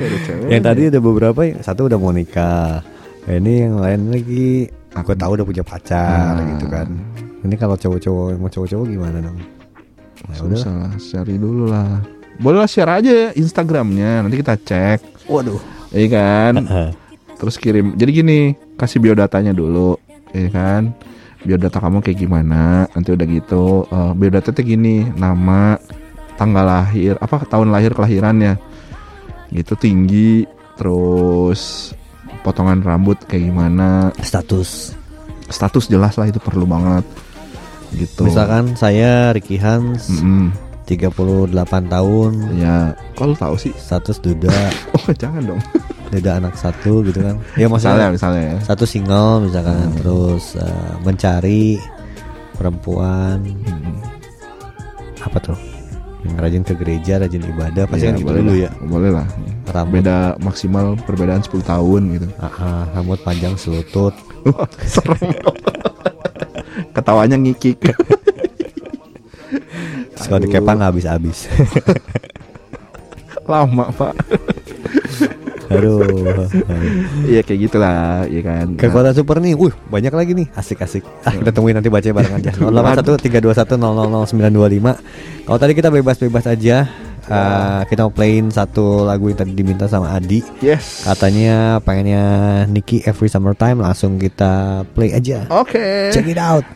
Yang tadi ada beberapa yang satu udah mau nikah. Ya, ini yang lain lagi aku tahu udah punya pacar Hmm. gitu kan. Ini kalau cowok-cowok mau cowok-cowok gimana dong? Udah. Susah lah, cari dulu lah. Boleh lah share aja ya Instagramnya, nanti kita cek. Waduh. Iya kan? Terus kirim. Jadi gini, kasih biodatanya dulu, ya kan? Biodata kamu kayak gimana? Nanti udah gitu, eh, biodata tuh gini, nama, tanggal lahir, apa tahun lahir kelahirannya, gitu tinggi, terus potongan rambut kayak gimana, Status. status jelas lah itu perlu banget, gitu. Misalkan saya Ricky Hans mm-hmm. 38 tahun. Ya kalau tahu sih? Status duda. Oh jangan dong. Duda anak satu gitu kan. Ya misalnya misalnya ya. satu single misalkan. Hmm. terus uh, mencari perempuan. Hmm. apa tuh? Yang rajin ke gereja rajin ibadah pasti ya, kan gitu dulu ya. Boleh lah. Rambut. beda maksimal perbedaan 10 tahun gitu. Aha, rambut panjang selutut. Serem ketawanya ngikik Terus kalau dikepang nggak habis-habis Lama pak Aduh. Iya kayak gitulah, iya kan. Kekuatan nah. super nih. Wuh, banyak lagi nih. Asik-asik. Ah, kita tungguin nanti baca bareng aja. 081321000925. Kalau tadi kita bebas-bebas aja. Uh, kita mau playin satu lagu yang tadi diminta sama Adi. Yes. Katanya pengennya Nicky Every Summertime langsung kita play aja. Oke. Okay. Check it out.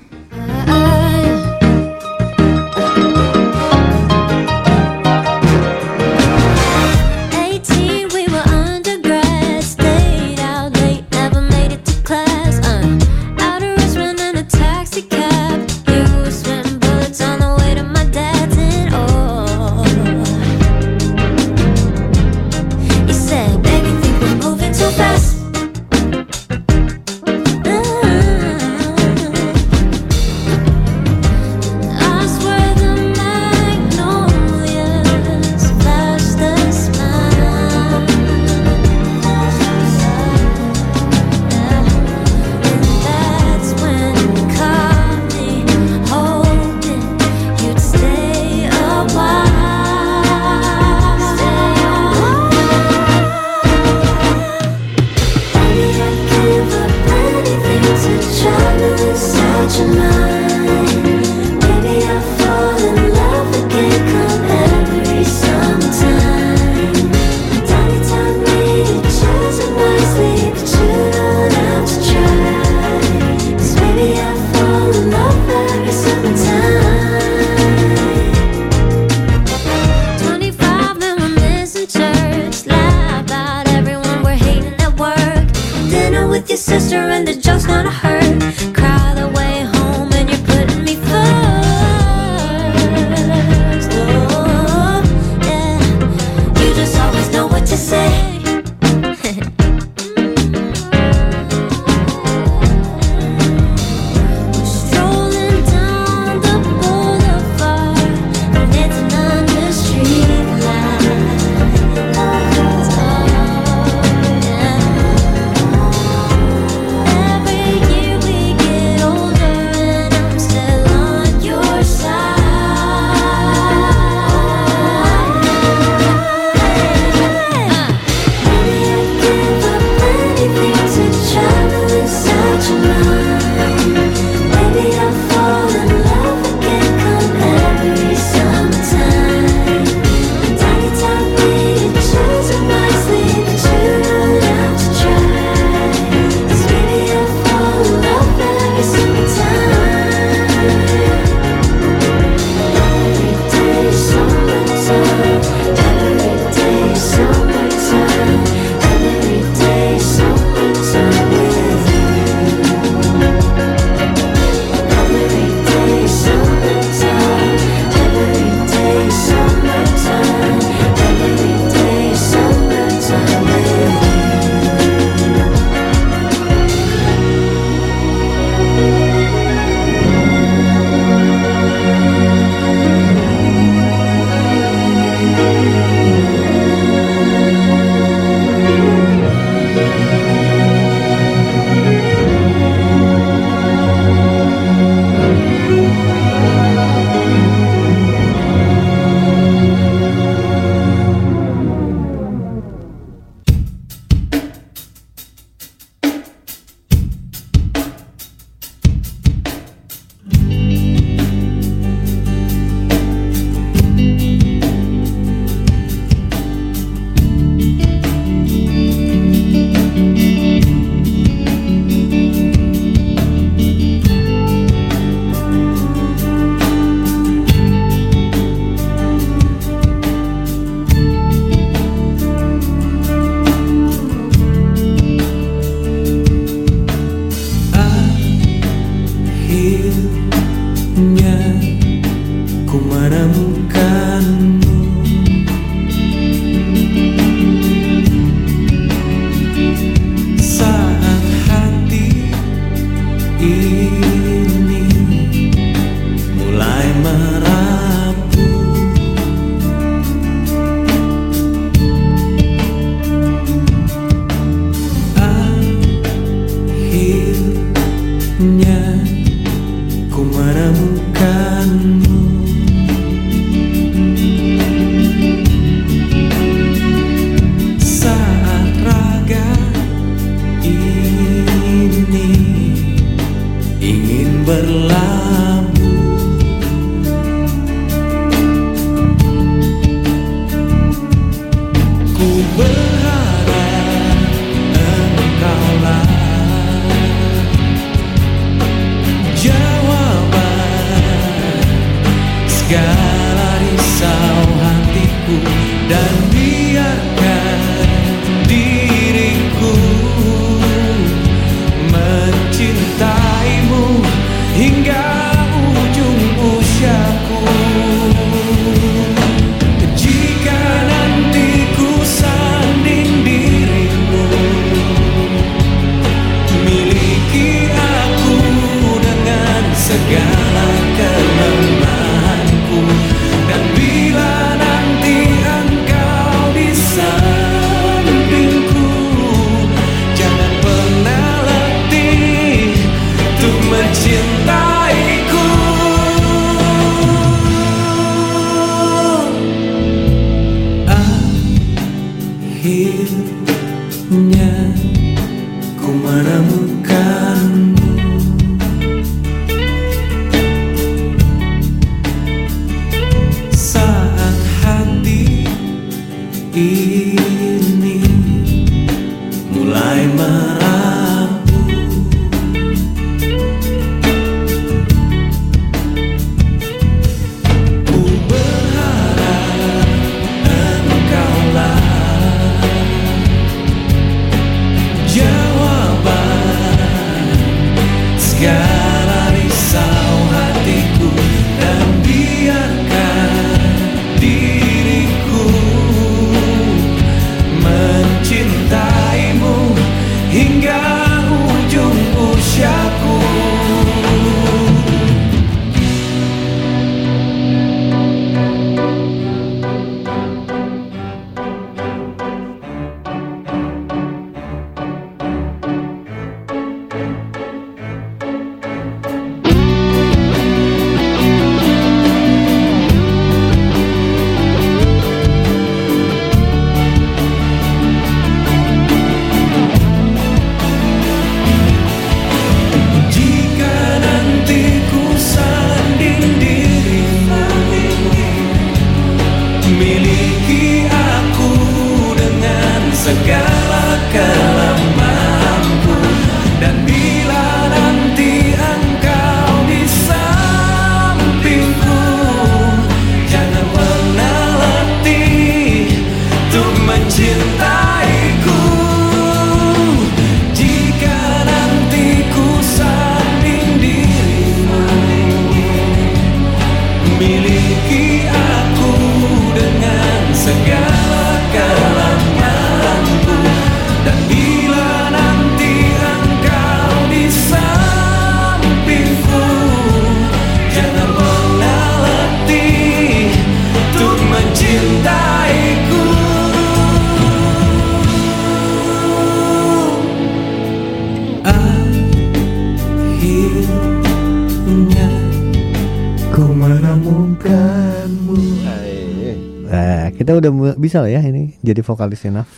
Bisa lah ya ini jadi vokalisnya Naf.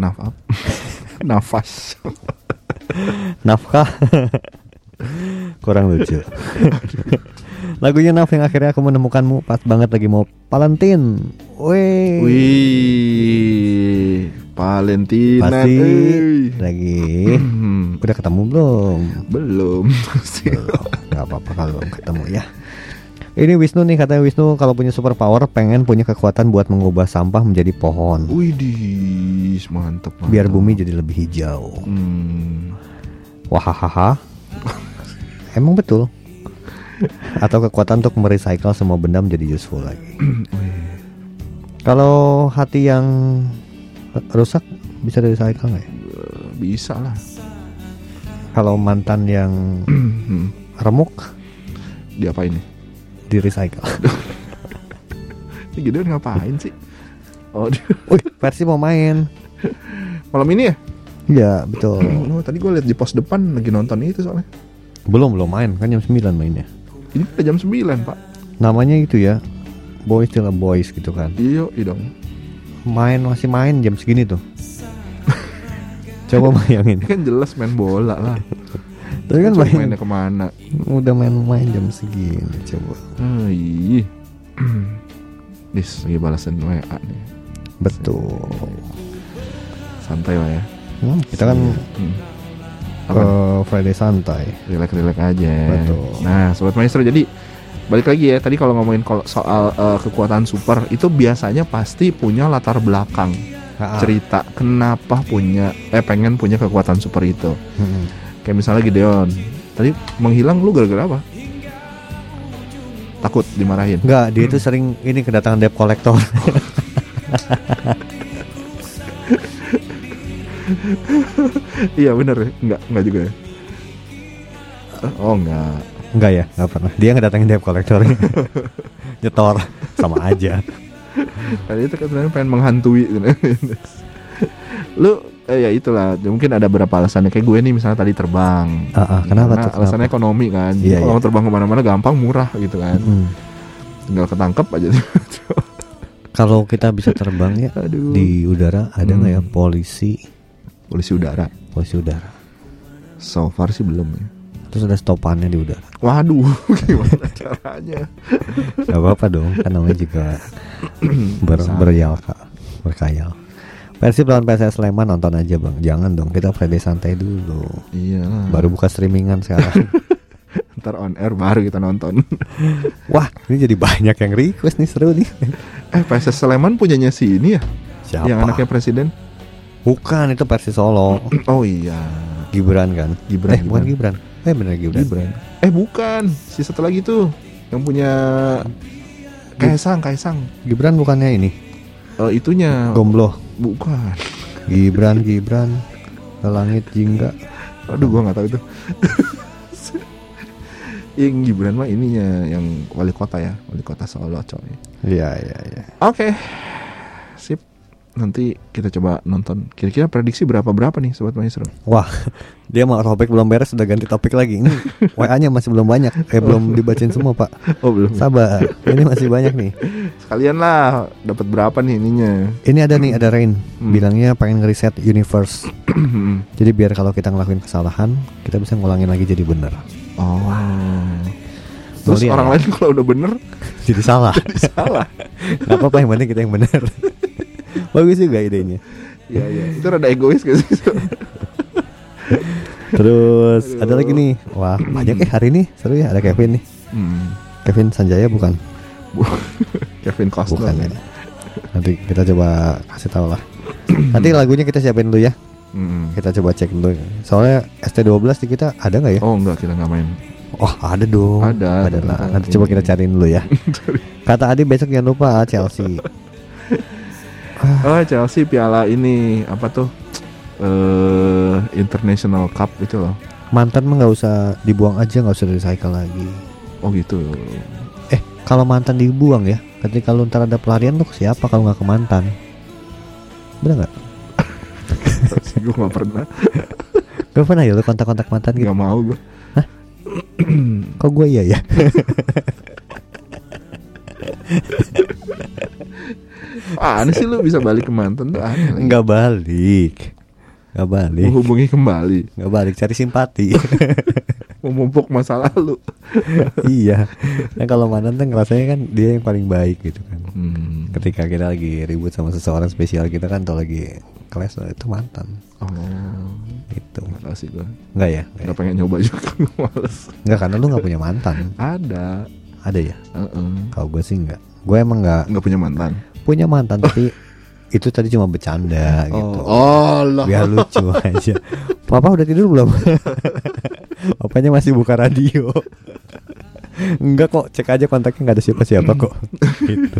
Nafas. Nafas. Nafkah. Kurang lucu. Lagunya Naf yang akhirnya aku menemukanmu pas banget lagi mau Valentine. Wih. Wih. Pasti euy. lagi. Hmm, Udah ketemu belum? belum. Belum. Gak apa-apa kalau belum ketemu ya. Ini Wisnu nih katanya Wisnu kalau punya super power pengen punya kekuatan buat mengubah sampah menjadi pohon. Widih, mantep, mantep. Biar bumi jadi lebih hijau. Hmm, Wahahaha. Emang betul. Atau kekuatan untuk merecycle semua benda menjadi useful lagi. Kalau hati yang rusak bisa recycle nggak ya? bisa lah. Kalau mantan yang Hmm, remuk Diapain nih? Di recycle. Ini Gideon ngapain sih? Oh, dia- Wih, versi mau main. malam ini ya? Iya, betul. Oh, tadi gue lihat di pos depan lagi nonton itu soalnya. Belum belum main kan jam 9 mainnya. Ini udah jam 9, Pak. Namanya itu ya. Boys still boys gitu kan. Iya, iya dong. Main masih main jam segini tuh. Coba bayangin. Kan jelas main bola lah. Tapi kan main mainnya ke mana? udah main-main jam segini coba. Oh, iya. Dis lagi balasan WA nih. Betul. Santai lah ya. Hmm, kita kan Hmm. Apa? eh, Friday santai. Relax-relax aja. Betul. Nah, sobat maestro jadi balik lagi ya tadi kalau ngomongin kalau soal eh, kekuatan super itu biasanya pasti punya latar belakang cerita kenapa punya eh pengen punya kekuatan super itu. Hmm. Kayak misalnya Gideon tadi menghilang lu gara-gara apa? Takut dimarahin. Enggak, dia itu sering ini kedatangan debt collector. iya bener ya? Enggak, enggak juga ya. Oh enggak. Enggak ya, enggak pernah. Dia ngedatangin debt collector. Nyetor sama aja. Tadi itu kan sebenarnya pengen menghantui. Lu eh ya itulah mungkin ada beberapa alasannya kayak gue nih misalnya tadi terbang. Ah, ah, kenapa Karena tuh? Alasannya Kenapa? ekonomi kan. Iya, Kalau iya. terbang ke mana-mana gampang murah gitu kan. Hmm. Tinggal ketangkep aja. Kalau kita bisa terbang ya Aduh. di udara ada nggak ya Hmm. polisi Polisi udara. polisi udara? So far sih belum ya. Terus ada stopannya di udara. Waduh, gimana caranya? Gak apa-apa dong, kan namanya juga ber kak, berkayal. Persib lawan PSS Sleman nonton aja bang, jangan dong kita Friday santai dulu. Iya. Baru buka streamingan sekarang. ntar on air baru kita nonton. Wah, ini jadi banyak yang request nih seru nih. eh PSS Sleman punyanya si ini ya? Siapa? Yang anaknya presiden? Bukan itu Persis Solo. Oh iya. Gibran kan? Gibran, Eh bukan Gibran. Eh bener Gibran. Gibran. Eh bukan, si satu lagi tuh yang punya Kaisang, Kaisang. Gibran bukannya ini. Eh, itunya Gombloh. Bukan. Gibran Gibran ke langit jingga. Aduh, gua nggak tahu itu. yang Gibran mah ininya yang wali kota ya, wali kota Solo coy. Iya iya iya. Oke, sip. Nanti kita coba nonton. Kira-kira prediksi berapa berapa nih, sobat maestro? Wah, dia mau topik belum beres sudah ganti topik lagi. Ini WA-nya masih belum banyak. Eh belum dibacain semua, Pak. Oh belum. Sabar. Ini masih banyak nih. Sekalian lah, dapat berapa nih ininya? Ini ada nih, ada Rain. Hmm. Bilangnya pengen ngeriset universe. Jadi biar kalau kita ngelakuin kesalahan, kita bisa ngulangin lagi jadi bener. oh. Terus Mulia, orang ya? lain kalau udah bener Jadi salah. salah. Gak apa-apa yang penting kita yang bener. Bagus juga idenya. Iya iya. Itu rada egois gak sih? Terus ada Aduh. lagi nih. Wah, banyak eh hari ini. Seru ya ada Kevin nih. hmm. Kevin Sanjaya bukan? Bu- Kevin Costner. Bukan ya. Nanti kita coba kasih tahu lah. Nanti lagunya kita siapin dulu ya. Hmm. Kita coba cek dulu. Soalnya ST12 di kita ada nggak ya? Oh enggak kita nggak main. Oh, ada dong. Ada, Ada lah. ada. Nanti coba kita cariin dulu ya. Kata Adi besok jangan lupa Chelsea. Oh Chelsea piala ini apa tuh? Eh International Cup itu loh. Mantan mah nggak usah dibuang aja, nggak usah recycle lagi. Oh gitu. Eh, kalau mantan dibuang ya, ketika lu ntar ada pelarian lu ke siapa kalau nggak ke mantan? Bener nggak? gue nggak pernah. Gak pernah ya lu kontak-kontak mantan gitu? Nggak mau gue. Kok gue iya ya? Aneh sih lu bisa balik ke mantan tuh aneh. lagi. Nggak balik. Nggak balik. Menghubungi kembali, Nggak balik cari simpati. memumpuk masa lalu. iya. Nah kalau mantan tuh ngerasanya kan dia yang paling baik gitu kan. Hmm. Ketika kita lagi ribut sama seseorang spesial kita kan atau lagi kelas itu mantan. Oh, Gitu. nggak tahu sih gue. Enggak ya? Nggak, Nggak pengen nyoba juga, males. Nggak, karena lu nggak punya mantan. Ada. Ada ya? Heeh. Kalau gue sih nggak. Gue emang nggak Nggak punya mantan. Punya mantan tapi itu tadi cuma bercanda gitu. Oh, Allah. Biar lucu aja. Papa udah tidur belum? Papanya masih buka radio. Enggak kok, cek aja kontaknya nggak ada siapa-siapa kok. gitu.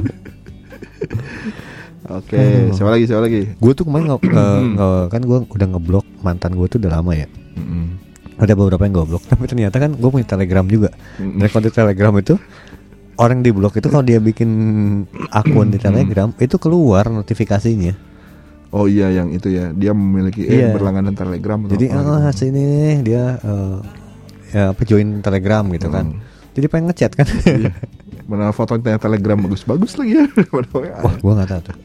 Oke, siapa lagi? Siapa lagi? Gue tuh kemarin nge, nge- nge- kan gue udah ngeblok mantan gue tuh udah lama ya. Mm-mm. Ada beberapa yang gue blok, tapi ternyata kan gue punya telegram juga. Mm-mm. Dari konten telegram itu orang di blok itu kalau dia bikin akun di telegram itu keluar notifikasinya. Oh iya yang itu ya, dia memiliki eh, Iya. berlangganan Telegram Jadi apa oh sini nih dia eh, ya apa join telegram gitu kan. Hmm. Jadi pengen ngechat kan. Iya. Mana fotonya Telegram bagus-bagus lagi ya. Padahal Wah, gua nggak tahu tuh.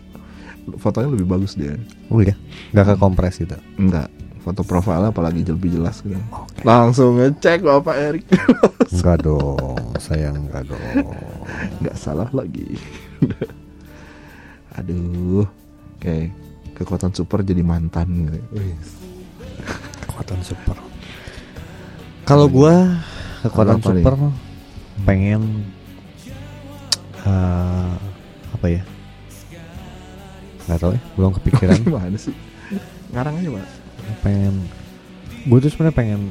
fotonya lebih bagus dia. Oh iya, nggak ke kompres gitu. Enggak. Foto profilnya apalagi lebih jelas gitu. Langsung ngecek Bapak Erik. Enggak dong, sayang enggak dong. Enggak salah lagi. Aduh. Oke. Kekuatan super jadi mantan gitu. Kekuatan super. Kalau gua kekuatan Apa nih? super pengen eh, apa ya? Nggak tahu ya, belum kepikiran. Gimana sih? Ngarang aja, Pak. Pengen gue tuh sebenarnya pengen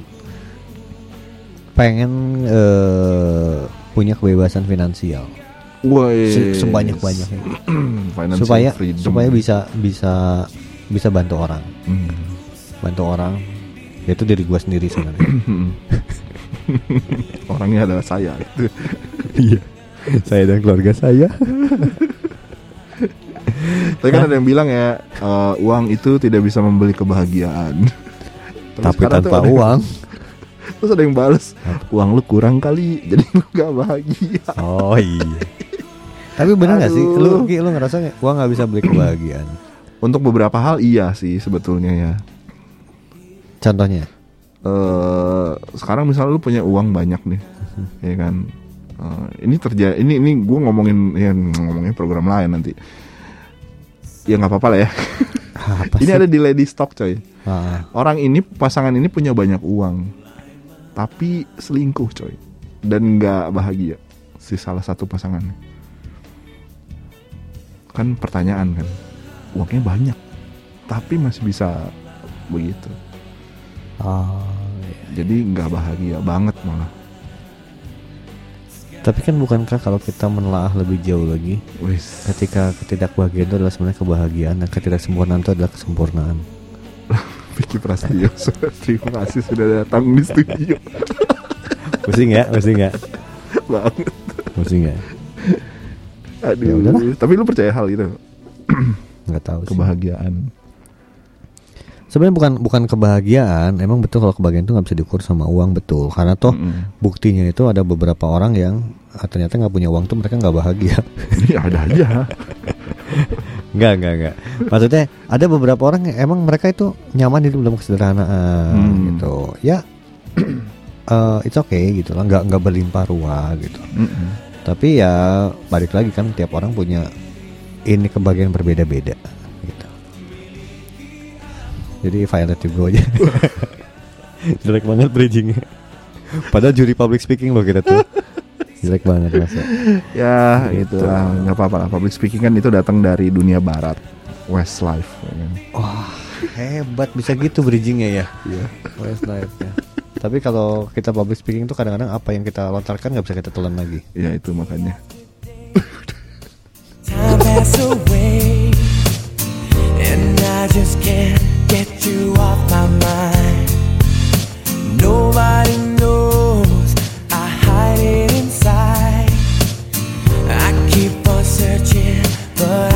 pengen eh, punya kebebasan finansial Woi. Se- sebanyak-banyaknya Financial supaya freedom. supaya bisa bisa bisa bantu orang Hmm. bantu orang itu dari gua sendiri sebenarnya Orangnya adalah saya. iya saya dan keluarga saya Tapi kan ada yang bilang ya eh, uang itu tidak bisa membeli kebahagiaan. Terus tapi tanpa ada- uang Terus ada yang balas uang lu kurang kali, jadi lu gak bahagia. oh iya Tapi bener gak sih? Lu, lu ngerasa uang nggak bisa beli kebahagiaan? Untuk beberapa hal iya sih sebetulnya ya. Contohnya? eh sekarang misalnya lu punya uang banyak nih, ya kan? Eh, ini terjadi, ini ini gue ngomongin ya ngomongin program lain nanti. Ya nggak apa-apa lah ya. Apa ini ada di Lady Stock coy. Ah, Orang ini pasangan ini punya banyak uang, tapi selingkuh coy, dan nggak bahagia si salah satu pasangannya. Kan pertanyaan kan, uangnya banyak, tapi masih bisa begitu. oh, iya. Jadi nggak bahagia banget malah. Tapi kan bukankah kalau kita menelaah lebih jauh lagi, Wis. ketika ketidakbahagiaan itu adalah sebenarnya kebahagiaan dan ketidaksempurnaan itu adalah kesempurnaan. Vicky Prasetyo, terima kasih sudah datang di studio. Pusing ya, pusing ya, Banget. pusing ya. Ya Aduh. udahlah. Tapi lu percaya hal itu? Nggak tahu sih. Sebenarnya bukan bukan kebahagiaan, emang betul kalau kebahagiaan itu nggak bisa diukur sama uang betul, karena toh Mm-mm. buktinya itu ada beberapa orang yang ah, ternyata nggak punya uang tuh mereka nggak bahagia. Iya ada aja. Nggak nggak nggak. Maksudnya ada beberapa orang yang emang mereka itu nyaman hidup dalam kesederhanaan Hmm. gitu. Ya, eh it's okay gitu lah, nggak nggak berlimpah ruah gitu. Mm-mm. Tapi ya balik lagi kan tiap orang punya ini kebahagiaan berbeda-beda. Jadi Violet go aja. Jelek banget bridgingnya. Padahal juri public speaking loh kita tuh. Jelek banget masa. Ya Gitu. gitu lah, nggak apa-apa lah. Public speaking kan itu datang dari dunia barat, Westlife. ya kan. Wah hebat bisa gitu bridgingnya ya. Iya. Westlife ya. Tapi kalau kita public speaking tuh kadang-kadang apa yang kita lontarkan nggak bisa kita telan lagi. Ya itu makanya. Time pass away, and I just can't get you off my mind. Nobody knows I hide it inside. I keep on searching, but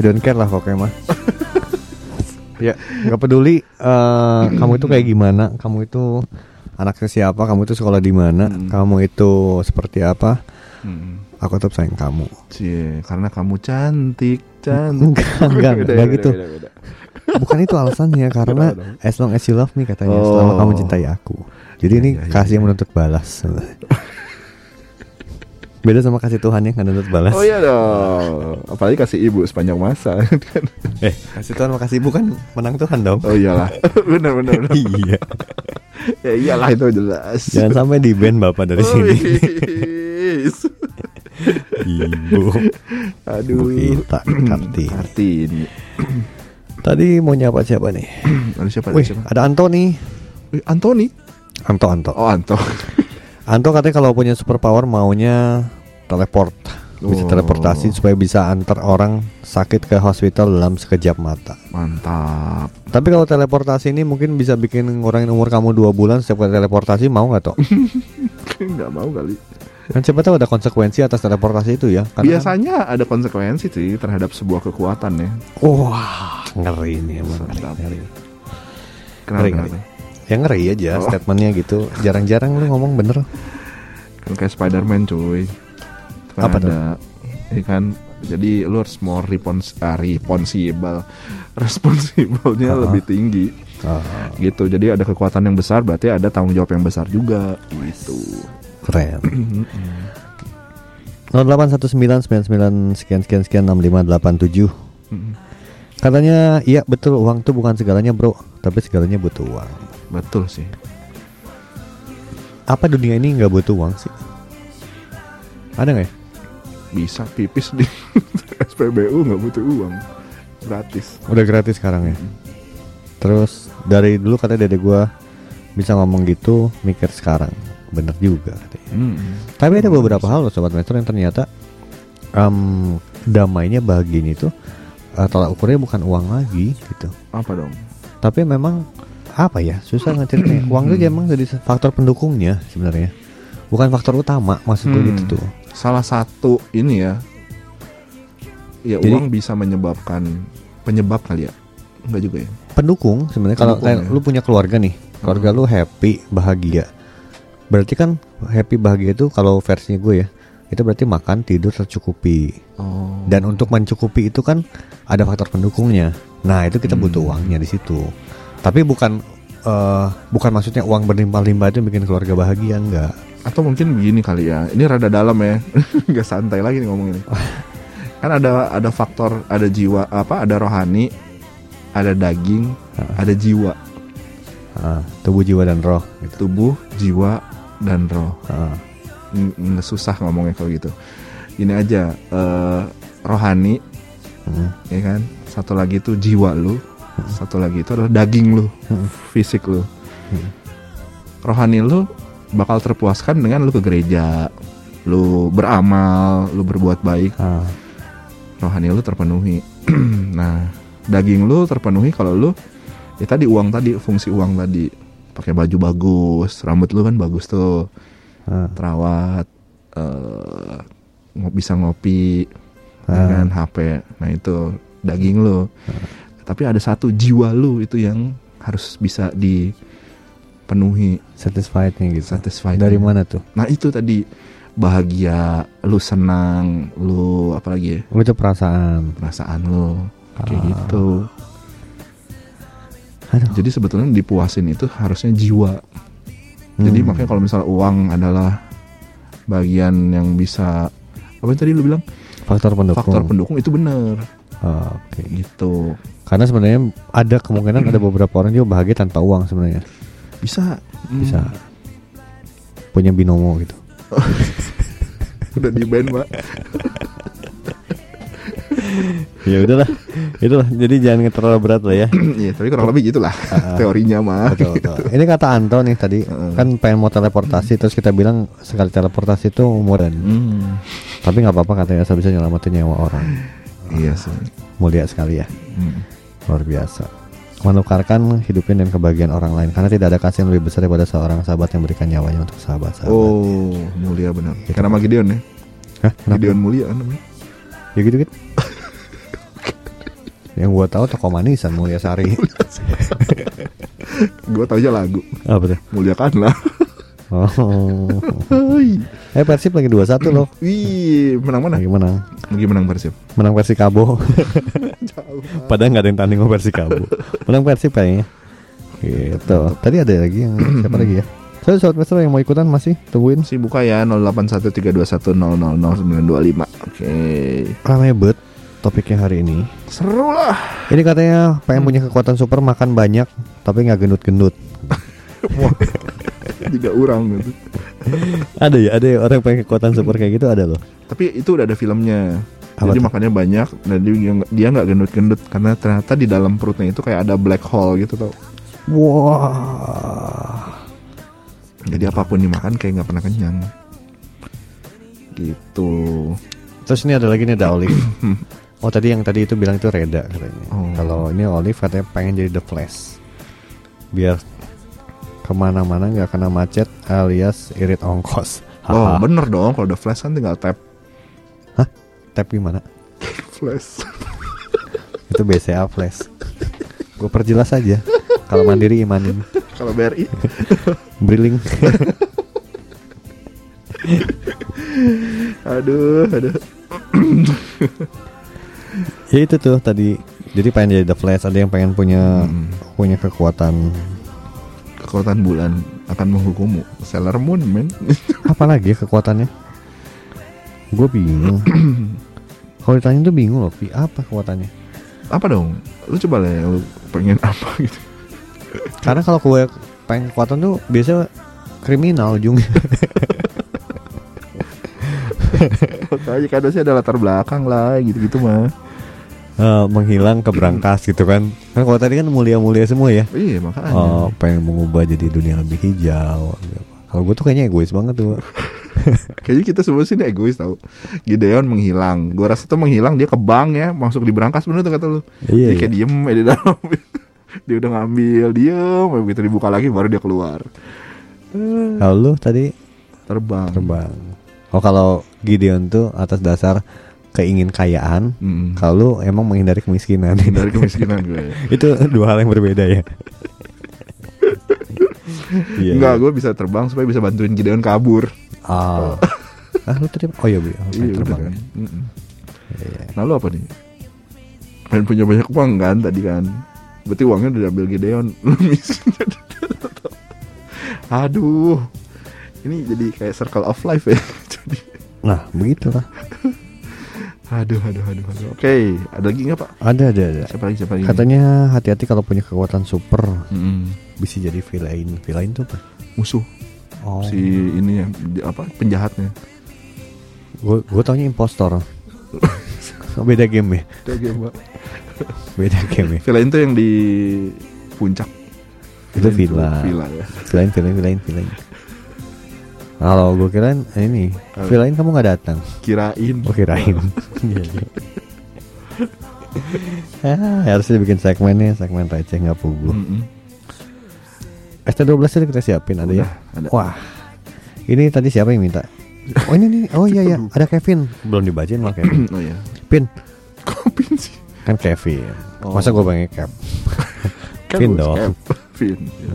I don't care lah pokoknya mah. ya, nggak peduli eh, kamu itu kayak gimana, kamu itu anaknya siapa, kamu itu sekolah di mana, Hmm. kamu itu seperti apa, Hmm. aku tetap sayang kamu. Cie, karena kamu cantik, cantik. Enggak, enggak, Beda, enggak beda, gitu. beda, beda. Bukan itu alasannya karena as long as you love me katanya, Oh. selama kamu cintai aku. Jadi ini Iya, iya, kasih iya. menuntut balas. Beda sama kasih Tuhan yang nggak balas. Oh iya dong. Apalagi kasih ibu sepanjang masa kan. Eh, kasih Tuhan makasih ibu kan menang Tuhan dong. Oh iyalah. benar benar. iya. ya iyalah itu jelas. Jangan sampai di band bapak dari Oh, sini. Ibu. Aduh. Kita Kartini. Kartini. Tadi mau nyapa siapa nih? Ada siapa? Wih, siapa? ada Anthony. Wih, Anthony. Anto Anto. Oh Anto. Anto katanya kalau punya superpower maunya teleport. Bisa Oh. teleportasi supaya bisa antar orang sakit ke hospital dalam sekejap mata. Mantap. Tapi kalau teleportasi ini mungkin bisa bikin ngurangin umur kamu dua bulan setiap kali teleportasi mau nggak toh? Nggak mau kali. Kan siapa tahu ada konsekuensi atas teleportasi itu ya. Karena kan- Biasanya ada konsekuensi sih terhadap sebuah kekuatan ya. Wah, ngeri nih emang ngeri, ngeri. Kenapa? Ngeri, kenapa? Ya ngeri aja Oh. statementnya gitu. Jarang-jarang lu ngomong bener. Kan kayak Spider-Man cuy. Kan Apa tuh? ada ya kan jadi lu harus more respons ah, responsible. Responsibelnya Ah. lebih tinggi. Ah, Gitu. Jadi ada kekuatan yang besar berarti ada tanggung jawab yang besar juga gitu. keren. 081999 sekian sekian sekian 6587. Mm-mm. Katanya iya betul uang tuh bukan segalanya bro, tapi segalanya butuh uang. Betul sih. Apa dunia ini nggak butuh uang sih? Ada nggak ya? Bisa pipis di SPBU nggak butuh uang. Gratis. Udah gratis sekarang ya. Terus dari dulu kata dede gua bisa ngomong gitu, mikir sekarang. Bener juga katanya. Mm. Tapi ada beberapa hal loh sobat metro yang ternyata em, damainya bahagianya itu eh, tolak ukurnya bukan uang lagi gitu. Apa dong? Tapi memang apa ya susah ngeceritanya. uang itu emang jadi faktor pendukungnya sebenarnya, bukan faktor utama maksud gue Hmm. gitu tuh. Salah satu ini ya. Ya Jadi- uang bisa menyebabkan penyebab kali ya. Enggak juga ya. Pendukung sebenarnya kalau ya. lu punya keluarga nih, keluarga lu happy bahagia. Berarti kan happy bahagia itu kalau versinya gue ya, itu berarti makan tidur tercukupi. Oh. Dan untuk mencukupi itu kan ada faktor pendukungnya. Nah itu kita Hmm. butuh uangnya di situ. Tapi bukan eh, bukan maksudnya uang berlimpah-limpah itu bikin keluarga bahagia enggak. atau mungkin begini kali ya. Ini rada dalam ya. Enggak santai lagi nih ngomong ini. kan ada ada faktor ada jiwa apa ada rohani ada daging ada jiwa Ah, tubuh jiwa dan roh gitu. tubuh jiwa dan roh Ah, N- nggak susah ngomongnya kalau gitu ini aja eh, rohani hmm, ya kan satu lagi itu jiwa lu satu lagi itu adalah daging lu Hmm. fisik lu. Hmm. rohani lu bakal terpuaskan dengan lu ke gereja lu beramal lu berbuat baik. Ah, rohani lu terpenuhi. Nah daging lu terpenuhi kalau lu ya tadi uang tadi fungsi uang tadi. Pakai baju bagus rambut lu kan bagus tuh. Ah, terawat ngo- bisa ngopi ya Ah. HP nah itu daging lu tapi ada satu jiwa lu itu yang harus bisa dipenuhi satisfied nih gitu. satisfied Dari mana tuh? nah itu tadi bahagia lu senang lu apalagi ya Oh, itu perasaan. perasaan lu kayak Ah. gitu Aduh. jadi sebetulnya dipuasin itu harusnya jiwa jadi Hmm. makanya kalau misalnya uang adalah bagian yang bisa apa yang tadi lu bilang faktor pendukung. faktor pendukung itu bener Oh, Oke. gitu Karena sebenarnya ada kemungkinan ada beberapa orang juga bahagia tanpa uang sebenarnya. bisa Hmm. Bisa punya binomo gitu. udah di band mbak ya udahlah, itulah. Jadi jangan terlalu berat lah ya. Iya tapi kurang lebih gitulah Ah. teorinya mah Betul, betul. Ini kata Anto nih tadi Heeh. kan pengen mau teleportasi terus kita bilang sekali teleportasi itu umuran. Hmm, Tapi nggak apa-apa katanya asal bisa nyelamatin nyawa orang. Iya sih Mulia sekali ya, Hmm. luar biasa. Menukarkan hidupin dan kebahagiaan orang lain karena tidak ada kasih yang lebih besar daripada seorang sahabat yang berikan nyawanya untuk sahabat-sahabat. oh mulia benar karena sama Gideon ya Hah? Kenapa? Gideon mulia kan namanya Ya gitu gitu. Yang gua tahu toko manisan Mulia Sari. Gue tau aja lagu Apa tuh? Muliakanlah Oh. Eh Persib lagi 2-1 loh. Wih menang mana? Lagi menang. Lagi menang Persib Menang Persikabo. Padahal nggak ada yang tanding sama Persikabo. Menang Persib kayaknya. Gitu. Tadi ada lagi yang siapa lagi ya? Saya sobat Maestro yang mau ikutan masih tungguin. Masih buka ya 081321000925 Oke Ramai bet topiknya hari ini. Seru lah Ini katanya pengen punya kekuatan super makan banyak tapi nggak gendut-gendut. Tiga orang gitu Ada ya, ada ya orang yang pengen kekuatan super kayak gitu ada loh. Tapi itu udah ada filmnya Apa Jadi makannya banyak Dan dia, dia nggak gendut-gendut Karena ternyata di dalam perutnya itu kayak ada black hole gitu tau Wah. Jadi apa pun dimakan kayak nggak pernah kenyang Gitu Terus ini ada lagi nih ada Olive. Oh tadi yang tadi itu bilang itu Reda katanya. Oh. Kalau ini Olive katanya pengen jadi The Flash. Biar ke mana-mana nggak kena macet alias irit ongkos. Oh bener dong Kalau udah flash kan tinggal tap Tap gimana? Flash Itu BCA Flash. Gue perjelas aja. Kalau mandiri imanin. Kalau BRI Briling. Aduh Aduh ya itu tuh tadi. Jadi pengen jadi The Flash. Ada yang pengen punya Hmm. punya kekuatan. Kekuatan bulan akan menghukummu Sailor Moon men Apa lagi ya kekuatannya? Gue bingung. Kalau ditanya tuh bingung loh. Pi, Apa kekuatannya? Apa dong Lu coba lah ya Lu pengen apa gitu Karena kalau gue pengen kekuatan tuh biasa kriminal ujungnya. Makanya kadang sih ada latar belakang lah Gitu-gitu mah Eh, menghilang ke berangkas gitu kan. Kan kalau tadi kan mulia-mulia semua ya. Iya makanya Oh, pengen mengubah jadi dunia lebih hijau. Kalau gue tuh kayaknya egois banget tuh. Kayaknya kita semua sini egois tau Gideon menghilang Gua rasa tuh menghilang dia ke bank ya Masuk di berangkas bener tuh kata lu Iya, Dia kayak diem ya di dalam Dia udah ngambil Diem Begitu dibuka lagi baru dia keluar Kalau lu tadi Terbang terbang. Oh kalau Gideon tuh atas dasar keingin kayaan. Mm. Kalau lu emang menghindari kemiskinan. Dari kemiskinan gue itu dua hal yang berbeda ya. Iya. Enggak iya. gue bisa terbang supaya bisa bantuin Gideon kabur Ah. ah lu tadi oh iya, Bu. Iya terbang. kan Mm-mm. Iya. Nah lu apa nih Pengen punya banyak uang kan tadi kan Berarti uangnya udah diambil Gideon Lu miskin Aduh Ini jadi kayak circle of life ya Jadi Nah, begitulah. Aduh aduh aduh aduh Oke ada lagi nggak pak Ada ada ada. Siapa lagi siapa lagi Katanya hati-hati kalau punya kekuatan super Mm-mm. bisa jadi villain. Villain tuh apa? Musuh Oh. Si ini yang di- apa penjahatnya Gue gue taunya impostor. Beda game ya. Beda game ya. Villa itu yang di puncak Itu Villain villa. Villa ya Villain, villain, villain, villain. Kalau gue kirain eh, ini, villain kamu nggak datang. Kirain Oh kirain. Iya, iya. ah, harusnya bikin segmennya segmen receh nggak pugu. Mm-mm. ST12 itu kita siapin ada ya. ada. Wah, ini tadi siapa yang minta? Oh ini nih, oh iya ya, ada Kevin. Belum dibacain malah Kevin. Oh ya Pin, Kopin sih kan Kevin. Oh. Masa gue pengen? Kan Vin lu dong. Vin ya.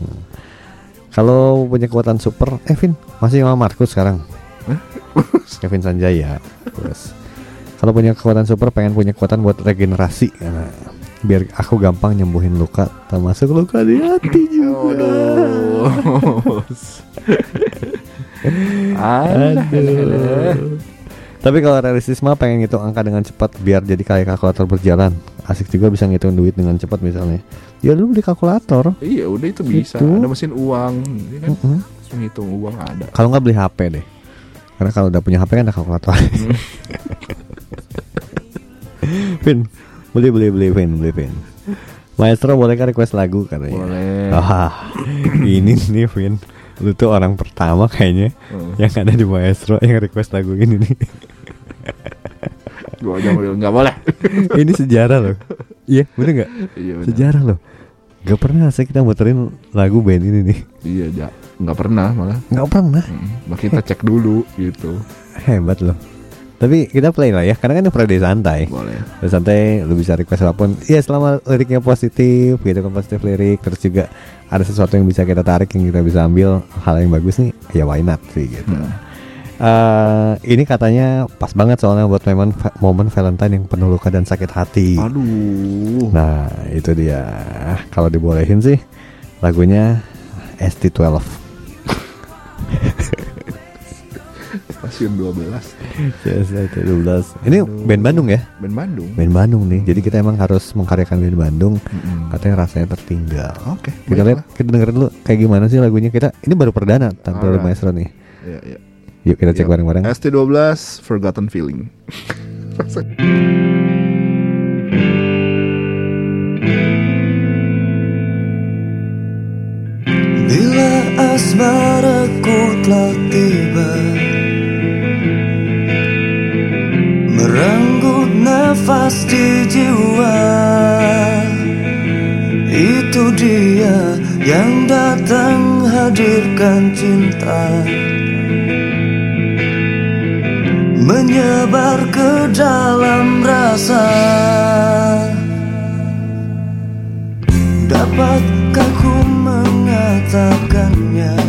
Kalau punya kekuatan super, eh Vin masih sama Markus sekarang. Kevin Sanjaya. Terus kalau punya kekuatan super, pengen punya kekuatan buat regenerasi. Karena biar aku gampang nyembuhin luka, termasuk luka di hati juga. Aduh. Aduh. Tapi kalau realistis mah pengen ngitung angka dengan cepat biar jadi kayak kalkulator berjalan. Asik juga bisa ngitung duit dengan cepat misalnya. Ya lu beli kalkulator. Iya udah itu bisa Itu. Ada mesin uang Ini kan menghitung uang ada Kalau nggak beli HP deh. Karena kalau udah punya HP kan ada kalkulator. Vin, beli beli beli Vin, beli Vin. Maestro bolehkah request lagu katanya? Boleh Ah, ini nih Vin. Lu tuh orang pertama kayaknya Oh. yang ada di Maestro yang request lagu ini nih. Gua aja mobil Nggak boleh ini sejarah loh. Iya, bener nggak? Iya benar. Sejarah loh. Gak pernah saya kita muterin lagu band ini nih. Iya ja. Nggak pernah malah Nggak pernah. Mm, Makanya kita cek dulu gitu Hebat loh. Tapi kita play lah ya, karena kan ini Friday santai. Boleh. Friday santai, lu bisa request apa pun. Iya, selama liriknya positif, gitu kan positif lirik, terus juga ada sesuatu yang bisa kita tarik, yang kita bisa ambil hal yang bagus nih, ya why not sih gitu. Eh, ini katanya pas banget soalnya buat momen momen Valentine yang penuh luka dan sakit hati. Aduh. Nah, itu dia. Kalau dibolehin sih lagunya ST12. Stasiun 12 Yes, ST12. Ini band Bandung ya? Band Bandung. Band Bandung nih. Jadi kita emang harus mengkaryakan band Bandung. Katanya rasanya tertinggal. Oke. Kita lihat, kita dengerin dulu kayak gimana sih lagunya. Kita ini baru perdana tampil di Alright. Maestro nih. Iya, iya. Yuk kita cek bareng-bareng. ST12 Forgotten Feeling. Bila asmaraku telah tiba Merenggut nafas di jiwa Itu dia yang datang hadirkan cinta Menyebar ke dalam rasa. Dapatkah ku mengatakannya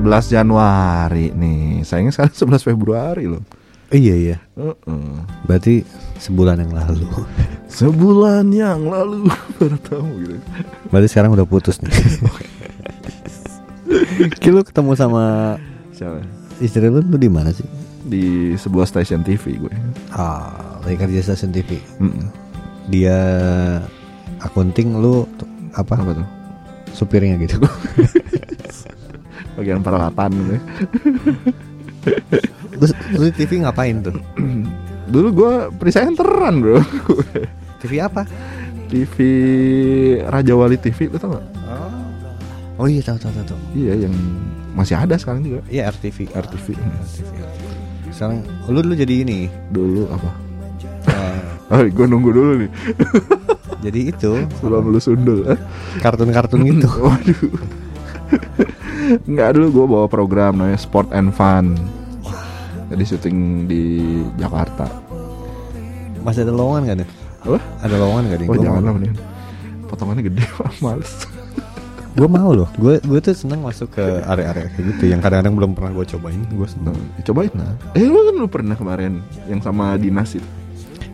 11 Januari nih. Sayangnya sekarang 11 Februari loh. Iya iya. Heeh. Berarti sebulan yang lalu. Sebulan yang lalu bertemu gitu. Berarti sekarang udah putus nih. Ki lu ketemu sama Siapa? istri lu lu di mana sih? Di sebuah stasiun TV gue. Ah, lagi kerja stasiun TV. Mm-mm. Dia akunting lu apa? Apa tuh? Supirnya gitu. Bagian peralatan gitu. Terus lu di TV ngapain tuh? Dulu gue presenteran bro. TV apa? TV Raja Wali TV, lu tau gak? Oh iya tahu tahu tahu. tahu. Iya yang masih ada sekarang juga. Iya RTV. RTV. Sekarang lu dulu jadi ini. Dulu apa? eh, Oh, gue nunggu dulu nih. jadi itu Sebelum lu sundul. Eh? kartun-kartun gitu. Waduh. Enggak dulu gue bawa program namanya Sport and Fun. Jadi syuting di Jakarta. Masih ada lowongan gak nih? Apa? Ada lowongan gak nih? Oh Gua jangan lah mendingan. Potongannya gede, males. Gue mau loh. Gue gue tuh seneng masuk ke area-area kayak gitu yang kadang-kadang belum pernah gue cobain. Gue seneng. Nah, cobain lah. Eh lu kan lu pernah kemarin yang sama dinas itu.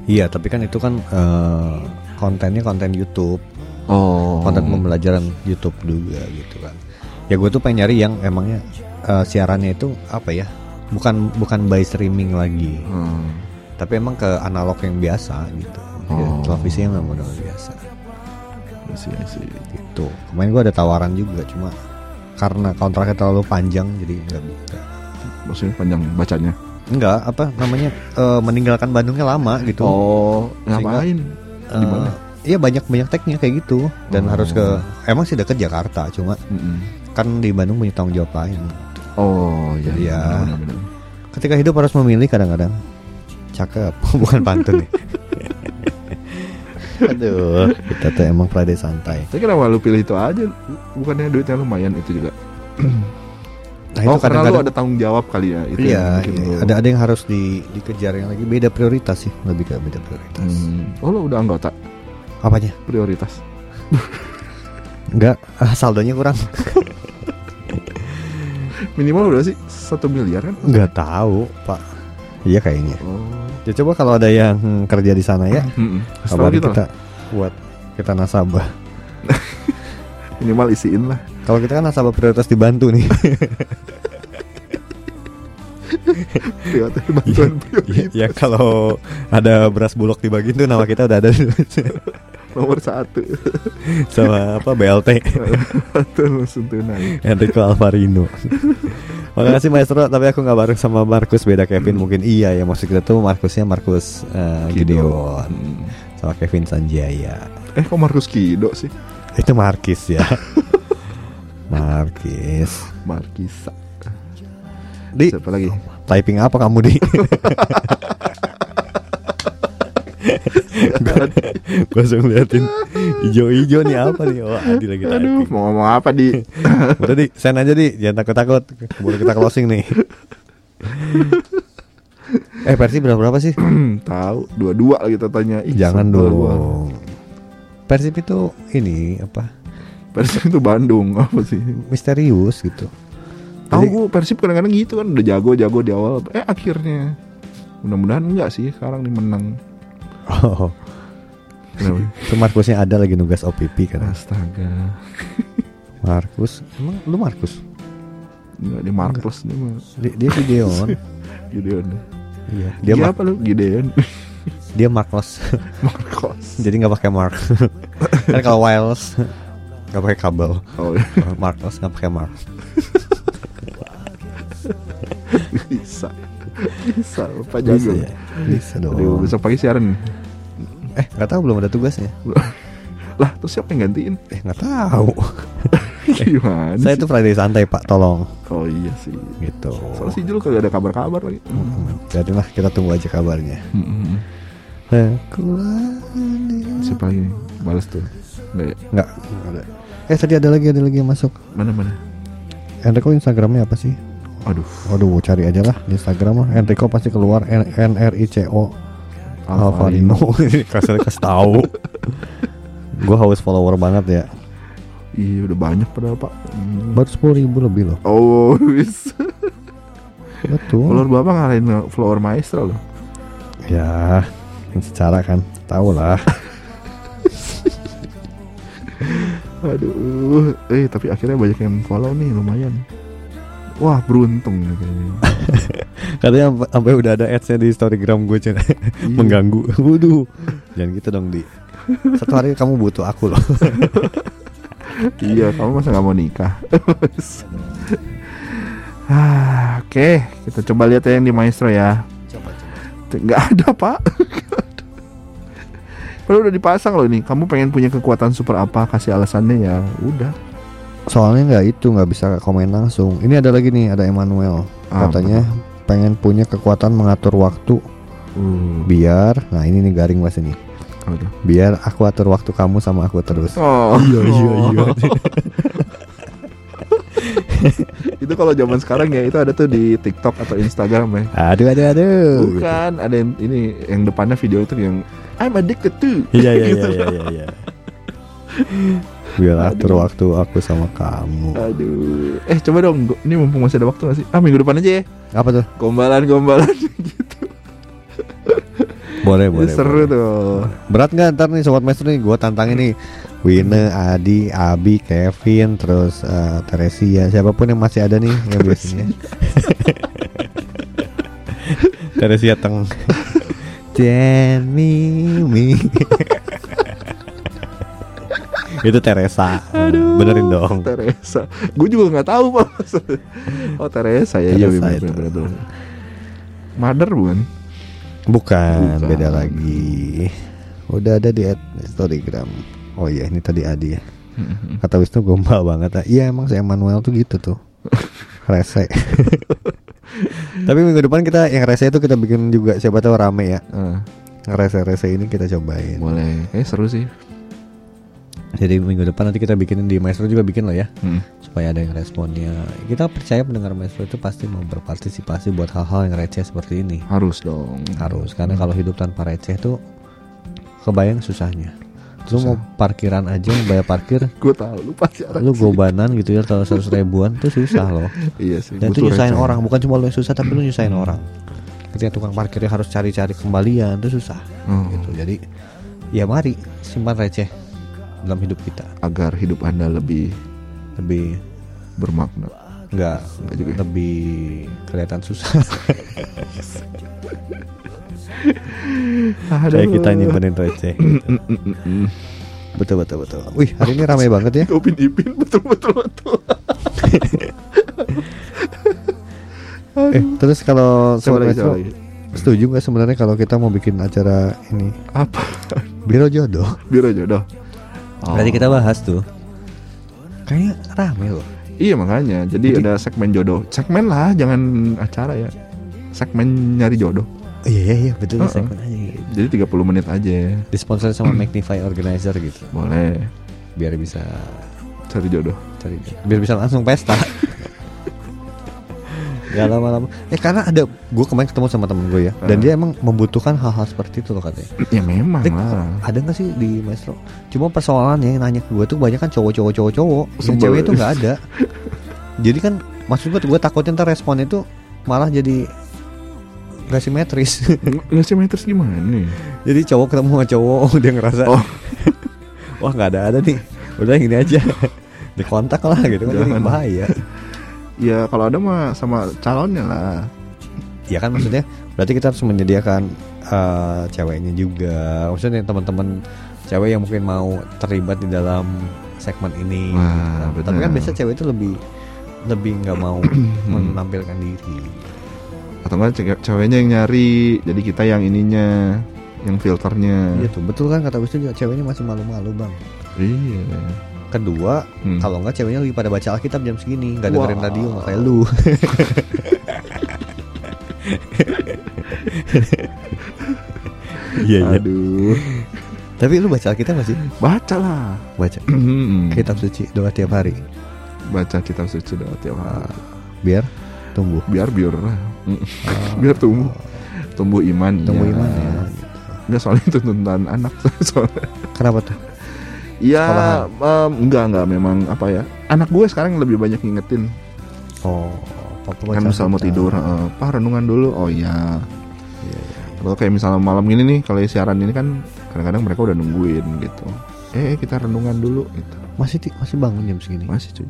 Iya, tapi kan itu kan eh, kontennya konten YouTube, Oh. konten pembelajaran YouTube juga gitu kan. Ya gue tuh pengen nyari yang emangnya eh, siarannya itu apa ya? Bukan bukan by streaming lagi, Hmm. tapi emang ke analog yang biasa gitu. Ya, Oh. televisi yang modal biasa sih. gitu. Kemarin gue ada tawaran juga, cuma karena kontraknya terlalu panjang jadi nggak bisa. Maksudnya panjang bacanya. Enggak, apa namanya eh, meninggalkan Bandungnya lama gitu. Oh, Sehingga, ngapain? Eh, Gimana? Iya banyak banyak teknya kayak gitu dan Oh. harus ke emang sih deket Jakarta cuma Mm-mm. Kan di Bandung punya tanggung jawab lain. Oh, iya. Jadi ya. Ketika hidup harus memilih kadang-kadang cakep bukan pantun nih aduh kita tuh emang Friday santai Tapi kenapa lu pilih itu aja? Bukannya duitnya lumayan itu juga. nah oh, itu karena lu kadang-kadang ada tanggung jawab kali ya itu. iya, iya. lu- ada ada yang harus di, dikejar yang lagi beda prioritas sih lebih ke beda prioritas Hmm. Oh, lu udah anggota apanya prioritas. enggak ah, saldonya kurang Minimal udah sih satu miliar kan? nggak tahu pak iya kayaknya Oh. ya coba kalau ada yang kerja di sana ya Hmm. Kabarin gitu kita lah. buat kita nasabah Minimal isiin lah. kalau kita kan nasabah prioritas dibantu nih Prioritas bantuan ya, prioritas ya kalau ada beras bulog dibagi tuh nama kita udah ada nomor satu. sama apa BLT langsung tunai. Enrico Alvarino. Makasih Maestro, tapi aku nggak bareng sama Markus beda Kevin mungkin iya ya maksud kita tuh Markusnya Markus eh, Gideon Hmm. sama Kevin Sanjaya. Eh kok Markus Kido sih? Itu Markis ya. Markis. Markisa. Di Siapa lagi? typing apa kamu di? Gue langsung liatin Ijo-ijo nih apa nih Oh Adi lagi Aduh, typing mau ngomong apa di? Udah di send aja di Jangan takut-takut Keburu kita closing nih Eh versi berapa-berapa sih? Tahu, dua-dua lagi tanya. Ih, Jangan gua. dong Persib itu ini apa Persib itu Bandung apa sih? Misterius gitu Tahu gue Persib kadang-kadang gitu kan udah jago-jago di awal. Eh akhirnya mudah-mudahan enggak sih sekarang nih menang. Oh Kenapa? Itu Markusnya ada lagi nugas OPP kan Astaga. Markus Emang lu Markus? Enggak di Marcos nih mah. Dia, dia Gideon Gideon. Iya Dia Dia apa lu? Gideon. dia Marcos Marcos. Jadi nggak pakai Mark Kan kalau wireless nggak pakai kabel Oh iya. Marcos nggak pakai Mark bisa. Bisa, Pak Jago. Bisa ya Bisa dong Aduh, besok pagi siaran nih. Eh nggak tahu belum ada tugasnya Lah, terus siapa yang gantiin? Eh nggak tahu Gimana Saya sih? tuh Friday santai pak tolong Oh iya sih. Gitu Soalnya si Jul kagak ada kabar-kabar lagi. Hmm, Jadi lah kita tunggu aja kabarnya Hmm. Siapa lagi nih? Balas tuh. Ya? Nggak nggak ada Eh tadi ada lagi ada lagi yang masuk Mana-mana? Enrico Instagramnya apa sih? Aduh. Waduh cari aja lah di Instagram lah Enrico pasti keluar N R I C O Alvarino kasih kasih tahu gue haus follower banget ya Iya udah banyak padahal pak. Hmm. baru sepuluh ribu lebih loh Oh wis. betul Follower bapak ngalahin flower maestro loh. ya secara kan tahu lah Aduh. Eh tapi akhirnya banyak yang follow nih lumayan. Wah beruntung nih kayaknya. katanya sampai- udah ada adsnya di storygram gue Cen. mengganggu waduh jangan gitu dong di satu hari kamu butuh aku loh iya kamu masa nggak mau nikah? ah, Oke kita coba lihat ya yang di maestro ya. Nggak ada pak. Padahal udah dipasang loh ini. Kamu pengen punya kekuatan super apa? Kasih alasannya ya. Udah. Soalnya nggak itu nggak bisa komen langsung. Ini ada lagi nih ada Emmanuel. Ah, katanya pengen punya kekuatan mengatur waktu. Uh, biar nah ini nih garing mas ini. Biar aku atur waktu kamu sama aku terus. Oh. Iya, iya, iya. itu kalau zaman sekarang ya itu ada tuh di TikTok atau Instagram ya. aduh aduh aduh. Bukan ada yang ini yang depannya video itu yang I'm addicted to. iya iya Gitu. iya iya iya biar atur waktu aku sama kamu Aduh. Eh coba dong, ini mumpung masih ada waktu gak sih? Ah minggu depan aja ya. apa tuh Gombalan-gombalan gitu. boleh boleh Seru boleh. tuh. berat nggak ntar nih sobat maestro nih gue tantangin nih Wine, Adi, Abi, Kevin, terus eh, Teresia, siapa pun yang masih ada nih yang biasanya. Teresia teng. Me, me. Itu Teresa. Benerin dong. Teresa. Gue juga nggak tahu pak. oh Teresa ya, iya Teresa bener, itu. bener, bener. Mother bukan? Bukan, Bukan. beda lagi. Udah ada di Storygram. Oh iya, ini tadi Adi ya. Kata Wisnu gombal banget. ah. Iya emang si Emmanuel tuh gitu tuh. Rese. Tapi minggu depan kita yang rese itu kita bikin juga siapa tahu rame ya. Eh, Rese-rese ini kita cobain. boleh. Eh seru sih. Jadi minggu depan nanti kita bikinin di Maestro juga bikin loh ya. Hmm. Supaya ada yang responnya. Kita percaya pendengar Maestro itu pasti mau berpartisipasi buat hal-hal yang receh seperti ini. Harus dong. Harus karena kalau hidup tanpa receh tuh kebayang susahnya. Lu mau parkiran aja bayar parkir Gue tahu lu pasti lu gobanan gitu ya kalau seratus ribuan tuh susah loh Iya sih. dan itu nyusahin receh. orang bukan cuma lu yang susah tapi lu nyusahin orang ketika tukang parkirnya harus cari-cari kembalian itu susah Oh. gitu jadi ya mari simpan receh dalam hidup kita Agar hidup anda lebih lebih bermakna. enggak Enggak juga ya? lebih kelihatan susah kayak kita nyimpenin receh betul betul betul wih hari ini ramai banget ya Upin Ipin betul betul betul. eh terus kalau coba lagi. setuju nggak sebenarnya kalau kita mau bikin acara ini Apa? biro jodoh Biro jodoh. Berarti kita bahas tuh Kayaknya rame loh Iya makanya. Jadi, Jadi- ada segmen jodoh. Segmen lah, jangan acara ya. Segmen nyari jodoh. Iya iya iya betul Uh-uh. segmen aja gitu. Jadi 30 menit aja. Disponsori sama Magnify Organizer gitu Boleh Biar bisa cari jodoh. cari Biar bisa langsung pesta Gak lama-lama Eh karena ada Gue kemarin ketemu sama temen gue ya Dan Uh. dia emang membutuhkan hal-hal seperti itu loh katanya Ya memang Dik, lah. ada gak sih di Maestro? Cuma persoalannya yang nanya ke gue tuh banyak kan cowok-cowok cowok-cowok Yang cewek itu nggak ada Jadi kan maksud gue gue takutnya ntar responnya tuh malah jadi gak simetris Nggak simetris gimana nih? Jadi cowok ketemu sama cowok dia ngerasa Oh. Wah nggak ada ada nih Udah gini aja Dikontak lah gitu kan jadi bahaya Ya kalau ada mah sama calonnya lah. Ya kan maksudnya Berarti kita harus menyediakan eh, Ceweknya juga Maksudnya teman-teman Cewek yang mungkin mau terlibat di dalam segmen ini Wah, Tapi kan biasa cewek itu lebih Lebih nggak mau menampilkan diri Atau enggak ce- ceweknya yang nyari, jadi kita yang ininya, yang filternya. Iya tuh betul kan kata Wisnu juga Ceweknya masih malu-malu bang Iya. Kedua Hmm. Kalau nggak ceweknya lagi pada baca Alkitab jam segini nggak dengerin radio nggak kayak lu Iya iya. Aduh. Tapi lu baca Alkitab nggak sih? Baca lah. Baca. Hmm. Kitab suci doa tiap hari. Baca kitab suci doa tiap hari. Biar tumbuh. Biar biar lah. Mm. biar tumbuh. Tumbuh iman. Tumbuh iya. iman ya. Enggak soalnya itu tuntutan anak soalnya. Kenapa tuh? Iya, em, enggak enggak memang apa ya. Anak gue sekarang lebih banyak ngingetin. Oh, kan misal mau tidur, eh, Pak renungan dulu. Oh iya. Iya, iya. Kalau kayak misalnya malam gini nih, kalau siaran ini kan kadang-kadang mereka udah nungguin gitu. Eh kita renungan dulu gitu. Masih masih bangun jam segini. Masih cuy.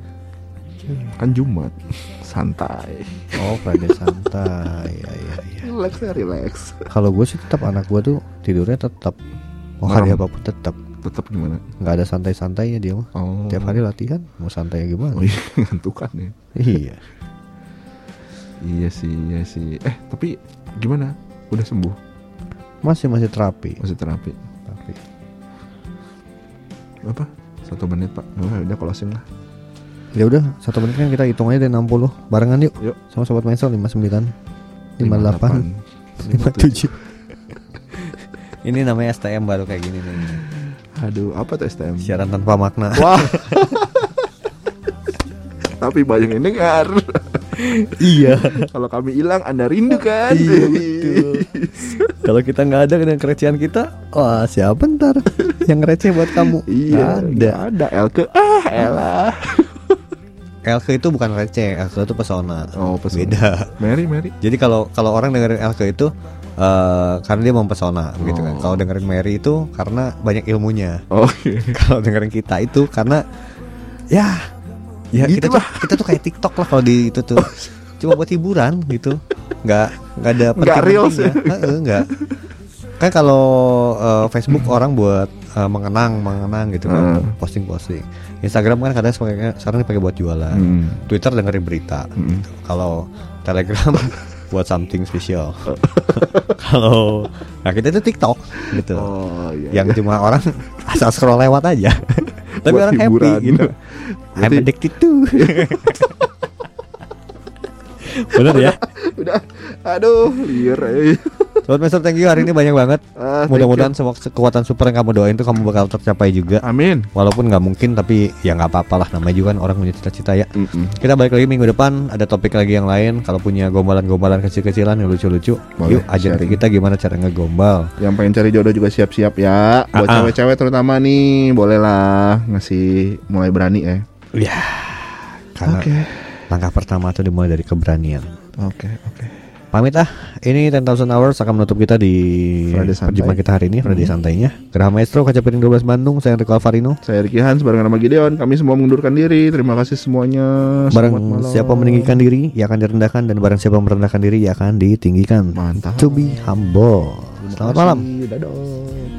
Kan Jumat, santai. Oh, Friday santai. Ya, ya, ya. Relax ya, relax. Kalau gue sih tetap anak gue tuh tidurnya tetap mau hari apa pun tetap Tetap gimana? nggak ada santai-santainya dia mah. Oh. Tiap hari latihan mau santai gimana? Oh iya, ngantukan ya. Iya. Iya sih, iya sih. Eh, tapi gimana? Udah sembuh? Masih masih terapi. Masih terapi? Terapi. Apa? Satu menit pak? Oh, udah closing lah. Ya udah, satu menit kan kita hitung aja dari 60 Barengan yuk. Yuk. Sama sobat Maestro 59 58 57. Ini namanya STM baru kayak gini nih. Aduh, apa tuh STM? Siaran tanpa makna. Wah. Tapi banyak yang dengar. iya. Kalau kami hilang, Anda rindu kan? Iya, betul. Kalau kita nggak ada dengan kerecian kita, wah siapa ntar yang receh buat kamu? Iya, ada. ada Elke. Ah, elah. Elke itu bukan receh, Elke itu pesona. Oh, pesona. Beda. Mary, Mary. Jadi kalau kalau orang dengerin Elke itu eh, karena dia mempesona gitu kan. Oh. Kalau dengerin Mary itu karena banyak ilmunya. Oh, iya. kalau dengerin kita itu karena ya ya Gitu kita tuh kita tuh kayak TikTok lah kalau di itu tuh cuma buat hiburan gitu nggak nggak ada Nggak reels ya? penting-pentingnya. Heeh, nggak kan kalau eh, Facebook orang buat eh, mengenang mengenang gitu kan Hmm. posting posting Instagram kan kadang sebagai sekarang dipakai buat jualan Hmm. Twitter dengerin berita Hmm. gitu. kalau Telegram buat something special kalau nah kita itu TikTok gitu Oh, iya. yang cuma orang asal scroll lewat aja tapi Buat orang hiburan. happy gitu I'm Berarti- addicted too bener ya Udah. Aduh, liar. Sobat Master thank you hari ini banyak banget. Thank Mudah-mudahan semua kekuatan super yang kamu doain tuh kamu bakal tercapai juga. Amin. Walaupun nggak mungkin tapi ya nggak apa-apa lah namanya juga kan orang punya cita-cita ya. Mm-mm. Kita balik lagi minggu depan ada topik lagi yang lain. Kalau punya gombalan-gombalan kecil-kecilan yang lucu-lucu, yuk ajar sharing. kita gimana cara ngegombal. Yang pengen cari jodoh juga siap-siap ya. Buat Ah, ah. cewek-cewek terutama nih, bolehlah ngasih mulai berani ya. Ya, Oke. langkah pertama tuh dimulai dari keberanian. Oke, oke. Pamit ah, ini 10,000 hours akan menutup kita di perjumpaan kita hari ini, Friday santainya. Gerah Maestro, Kaca Piring 12 Bandung, saya Enrico Alvarino. Saya Ricky Hans barengan sama Gideon. Kami semua mengundurkan diri. Terima kasih semuanya. Malam. siapa meninggikan diri, ia akan direndahkan dan barang siapa merendahkan diri, ia akan ditinggikan. Mantap. To be humble. Selamat malam. Dadah.